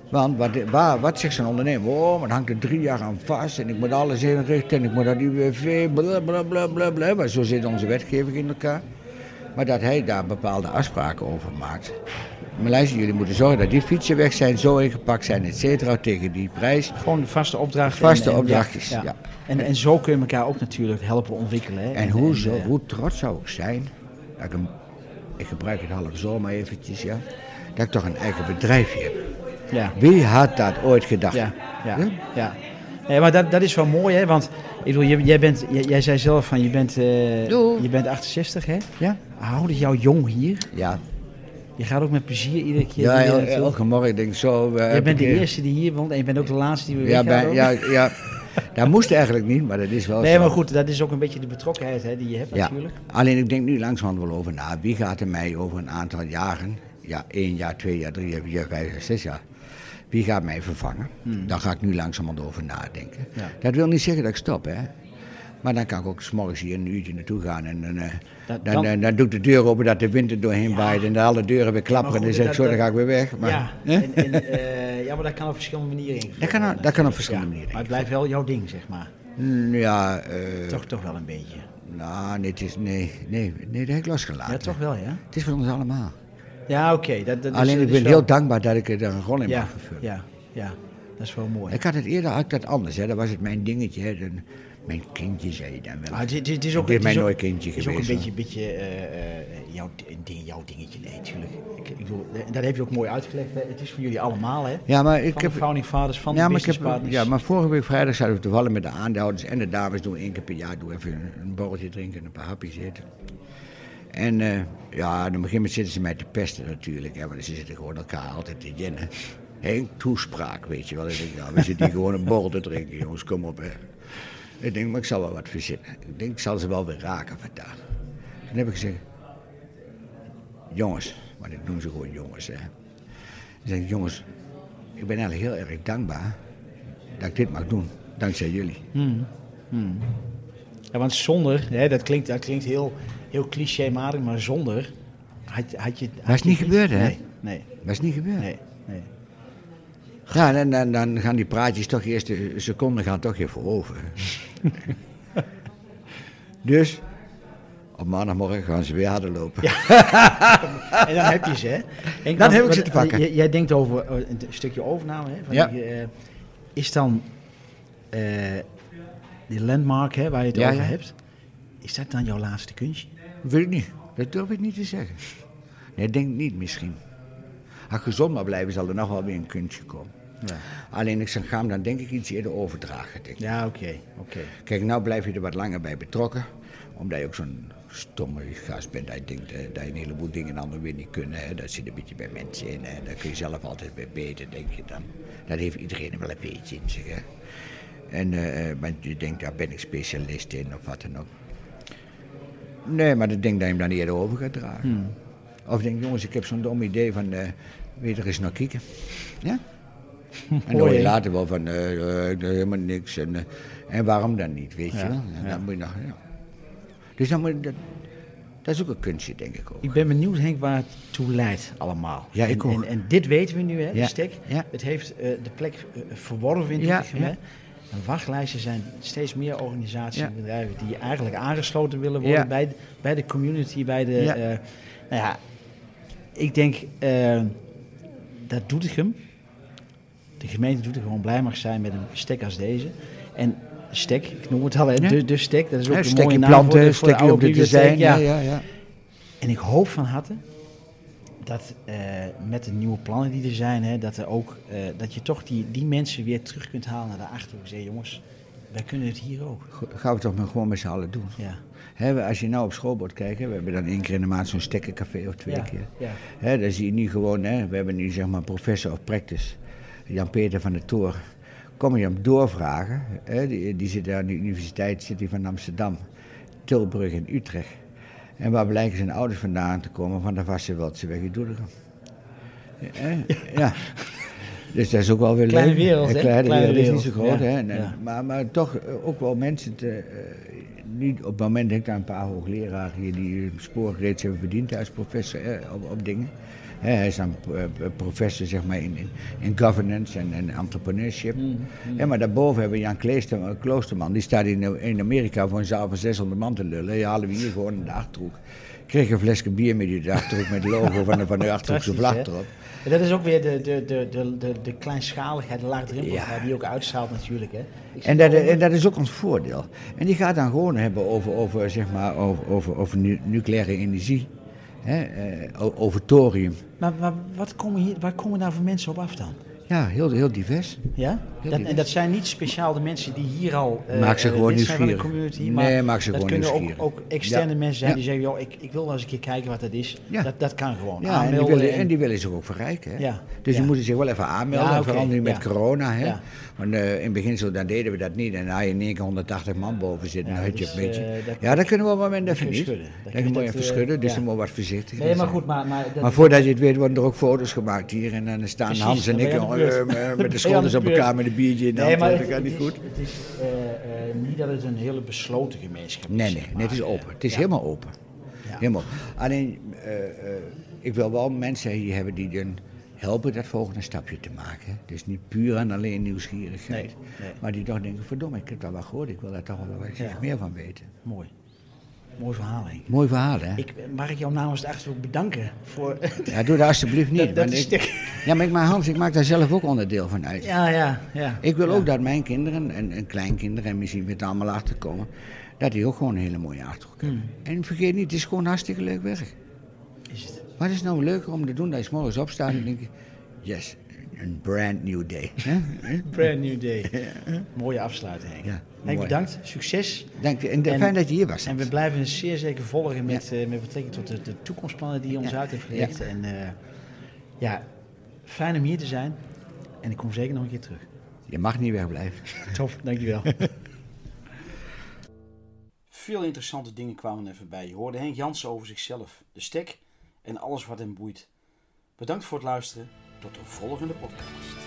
Want wat, waar, wat zegt zo'n ondernemer? Oh, maar het hangt er drie jaar aan vast en ik moet alles inrichten en ik moet dat UWV, bla bla bla bla bla. Maar zo zit onze wetgeving in elkaar. Maar dat hij daar bepaalde afspraken over maakt. Maar luister, jullie moeten zorgen dat die fietsen weg zijn, zo ingepakt zijn, et cetera, tegen die prijs. Gewoon de vaste opdrachten. Vaste en- en- opdrachtjes, Ja, ja. En, en zo kun je elkaar ook natuurlijk helpen ontwikkelen. Hè? En hoe, zo, eh, hoe trots zou ik zijn, dat ik, een, ik gebruik het half zo maar eventjes, ja, dat ik toch een eigen bedrijfje heb. Ja. Wie had dat ooit gedacht? Ja, ja, Ja? ja. Nee, maar dat, dat is wel mooi, hè? Want ik bedoel, jij, jij, bent, jij, jij zei zelf van je bent, eh, je bent 68, hè? Ja? Houdt het jou jong hier? Ja, Je gaat ook met plezier iedere keer ja el- naartoe. elke morgen denk ik zo. eh, Jij bent de eh, eerste die hier woont en je bent ook de laatste die weer Ja, bij, ja, ja, dat moest eigenlijk niet, maar dat is wel Nee, zo. maar goed, dat is ook een beetje de betrokkenheid hè, die je hebt Ja. natuurlijk. Alleen ik denk nu langzamerhand wel over na. Wie gaat er mij over een aantal jaren ja, één jaar, twee jaar, drie jaar, vier jaar, vijf jaar, zes jaar. Wie gaat mij vervangen? Hmm. Daar ga ik nu langzamerhand over nadenken. Ja. Dat wil niet zeggen dat ik stop, hè. Maar dan kan ik ook s'morgens hier een uurtje naartoe gaan en dan, eh, Dat- dan, dan- dan, dan doe ik de deur open dat de wind er doorheen Ja. waait en de alle deuren weer klapperen en dan zeg ik zo, dan ga ik weer weg. Maar, ja, en, en, eh, ja, maar dat kan op verschillende manieren ingevuld Dat kan- dat kan op verschillende manieren Maar het blijft wel jouw ding, zeg maar. Mm, Ja, eh, Toch, toch wel een beetje. nou, nee, het is, nee, nee, nee, dat heb ik losgelaten. Ja, toch wel, ja? Het is voor ons allemaal. Ja, oké. dat, dat is- Alleen ik is ben wel- heel dankbaar dat ik er een rol in ja, mag vervullen. ja, ja, dat is wel mooi. Ik had het eerder had dat anders, hè. dat was het mijn dingetje. Hè. Dan- mijn kindje zei je dan wel. Het- het is Ik ook, ben is mijn nooit kindje Het is ook een geweest, beetje, beetje eh, eh, jouw, een ding, jouw dingetje. Nee, natuurlijk. Ik, ik bedoel, eh, dat heb je ook mooi uitgelegd. Hè. Het is voor jullie allemaal, hè? Ja, maar ik van heb... de founding fathers, van Ja de maar, ik heb, business partners. ja, maar vorige week vrijdag zaten we toevallig met de aandeelhouders en de dames. Doen één keer per jaar doen even een, een borreltje drinken en een paar hapjes eten. En eh, ja, een gegeven moment zitten ze mij te pesten natuurlijk. Hè, want ze zitten gewoon elkaar altijd te jennen. Henk, toespraak, weet je wel. Ik denk, nou, we zitten hier [LAUGHS] gewoon een borrel te drinken, jongens, kom op. Hè. Ik denk, maar ik zal wel wat verzinnen. Ik denk, ik zal ze wel weer raken vandaag. Toen heb ik gezegd, jongens, want ik noem ze gewoon jongens. Hè. Dan zeg ik, jongens, ik ben eigenlijk heel erg dankbaar dat ik dit mag doen, dankzij jullie. Ja, want zonder, hè, dat klinkt, dat klinkt heel, heel clichématig, maar zonder had, had je... had is niet gebeurd, hè? Nee, nee, Dat is niet gebeurd. nee. nee. Ja, dan, dan, dan gaan die praatjes toch eerst de seconden gaan toch even over. [LAUGHS] dus, op maandagmorgen gaan ze weer harder lopen. [LAUGHS] En dan heb je ze, hè? En Dan heb ik ze te pakken. Jij, jij denkt over eh, een stukje overname, hè? Van Ja. die, eh, is dan eh, die landmark, hè, waar je het Ja, over ja. hebt, is dat dan jouw laatste kunstje? Weet ik niet. Dat durf ik niet te zeggen. Nee, denk niet misschien. Als ik gezond maar blijven, zal er nog wel weer een kunstje komen. Ja, Alleen ik ga hem dan denk ik iets eerder overdragen. Denk ik. ja oké, oké. Kijk, nou blijf je er wat langer bij betrokken. Omdat je ook zo'n stomme gast bent. Dat je denkt eh, dat je een heleboel dingen anderen weer niet kunnen. Hè. Dat zit een beetje bij mensen in. Hè. Daar kun je zelf altijd bij beter, denk je dan. Dat heeft iedereen wel een beetje in zich. Hè. En eh, eh, want je denkt, daar ben ik specialist in of wat dan ook. Nee, maar ik denk dat je hem dan eerder over gaat dragen. Of denk, jongens, ik heb zo'n dom idee van, eh weet er eens naar kijken. Ja? [LAUGHS] En dan hoor je later wel van, ik doe helemaal niks. En, en waarom dan niet, weet je Ja, ja. dan moet je nog, ja. Dus dan moet je, dat, dat is ook een kunstje, denk ik ook. Ik ben benieuwd, Henk, waar het toe leidt allemaal. Ja, ik en, ook. En, en dit weten we nu, hè, de stek. Het heeft de plek verworven in Doetinchem, ja. Hè. En wachtlijsten zijn steeds meer organisaties Ja. en bedrijven die eigenlijk aangesloten willen worden Ja. bij, de, bij de community, bij de... Ja. eh, nou ja, ik denk eh, dat Doetinchem, de gemeente Doetinchem gewoon blij mag zijn met een stek als deze. En stek, ik noem het al, hè, de, de stek, dat is ook een stek mooie naam voor de, voor de op de design. Ja, ja, ja. En ik hoop van harte dat eh, met de nieuwe plannen die er zijn, hè, dat, er ook, eh, dat je toch die, die mensen weer terug kunt halen naar de Achterhoek. Zeg, jongens, wij kunnen het hier ook. Gaan we toch maar gewoon met z'n allen doen. Ja. Als je nou op school wordt kijken, we hebben dan één keer in de maand zo'n stekkencafé of twee Ja, keer. ja. Dan zie je nu gewoon, hè, we hebben nu zeg maar professor of practice, Jan-Peter van der Toor. Kom je hem doorvragen, hè, die, die zit aan de universiteit hij van Amsterdam, Tilburg en Utrecht. En waar blijken zijn ouders vandaan te komen? Van de Vaste weg in Doetinchem. Ja. Dus dat is ook wel weer Kleine leuk. wereld, Een hè? Kleine, Kleine wereld, is niet zo wereld, groot, ja, hè. Ja. maar, maar toch eh, ook wel mensen, te, eh, nu op het moment denk ik aan een paar hoogleraren hier die hun spoor reeds hebben verdiend als professor eh, op, op dingen. Hij is dan eh, professor zeg maar, in, in, governance en, en entrepreneurship. Mm, Ja, maar daarboven hebben we Jan Kleester- Kloosterman, die staat in, in Amerika voor een zaal van 600 man te lullen. Die halen we hier gewoon in de Achterhoek. Kreeg een flesje bier met die Achterhoek met het logo van de, van de Achterhoekse vlag erop. En dat is ook weer de, de, de, de, de, de kleinschaligheid, de laagdrempeligheid Ja. die ook uitstraalt natuurlijk. Hè. En dat, en dat is ook ons voordeel. En die gaat dan gewoon hebben over, over, zeg maar, over, over, over nu- nucleaire energie, hè, eh, over thorium. Maar, maar wat komen hier, waar komen daar voor mensen op af dan? Ja, heel, heel divers. Ja? Heel Dat, divers. en dat zijn niet speciaal de mensen die hier al eh, Maak ze eh, gewoon lid zijn van de nieuwsgierig. community. Nee, maar maak ze dat gewoon kunnen ook, nieuwsgierig. ook externe Ja. mensen zijn Ja. die zeggen, joh, ik, ik wil wel eens een keer kijken wat dat is. Ja. Dat, dat kan gewoon. Ja, en die, Aanmelden willen, en- en die willen zich ook verrijken. Hè? Ja, Dus ja. die moeten zich wel even aanmelden. Vooral nu met corona. Hè? Want eh, in het begin zo, dan deden we dat niet. En dan had je in één keer 180 man boven zitten. Ja, je dat een beetje. dat- ja, dat kunnen we op het moment dat even je niet. Dat Dat kun je moet je dat, even schudden, dus dan moet je wat voorzichtig Nee, maar goed, maar... Maar, dat, Maar voordat je het weet, worden er ook foto's gemaakt hier. En dan staan Hans en ik eh, met- de [LAUGHS] schouders de op elkaar met een biertje in de Nee, hand. Dat gaat niet goed. het is eh, eh, niet dat het een hele besloten gemeenschap is. Nee, nee, nee, het is open. Het is helemaal open. Helemaal. Alleen, ik wil wel mensen hier hebben die dan helpen dat volgende stapje te maken. Dus niet puur en alleen nieuwsgierigheid. Nee, nee. Maar die toch denken, verdomme, ik heb dat wel gehoord. Ik wil daar toch wel wat Ja. meer van weten. Mooi. Mooi verhaal, Henk. Mooi verhaal, hè? Ik, mag ik jou namens het achterhoek bedanken voor... Ja, doe dat alsjeblieft niet. [LAUGHS] dat, dat ik, stuk. ja, maar ik, maar Hans, ik maak daar zelf ook onderdeel van uit. Ja, ja, ja. Ik wil Ja. ook dat mijn kinderen en, en kleinkinderen, en misschien weer het allemaal achterkomen, dat die ook gewoon een hele mooie achterhoek hebben. Hmm. En vergeet niet, het is gewoon hartstikke leuk werk. Is het. Wat is nou leuker om te doen dat je 's morgens opstaat en denk je, yes, een brand new day. hè? [LAUGHS] Brand new day. [LAUGHS] Mooie afsluiting, Henk. Ja, Heel bedankt. Succes. Dank je. En, eh, fijn dat je hier was. En we blijven zeer zeker volgen met, eh, met betrekking tot de, de toekomstplannen die je ons uit hebt gelegd. En eh, ja, fijn om hier te zijn. En ik kom zeker nog een keer terug. Je mag niet wegblijven. Top, dankjewel. [LAUGHS] Veel interessante dingen kwamen er voorbij. Je hoorde Henk Jansen over zichzelf, de stek en alles wat hem boeit. Bedankt voor het luisteren. Tot de volgende podcast.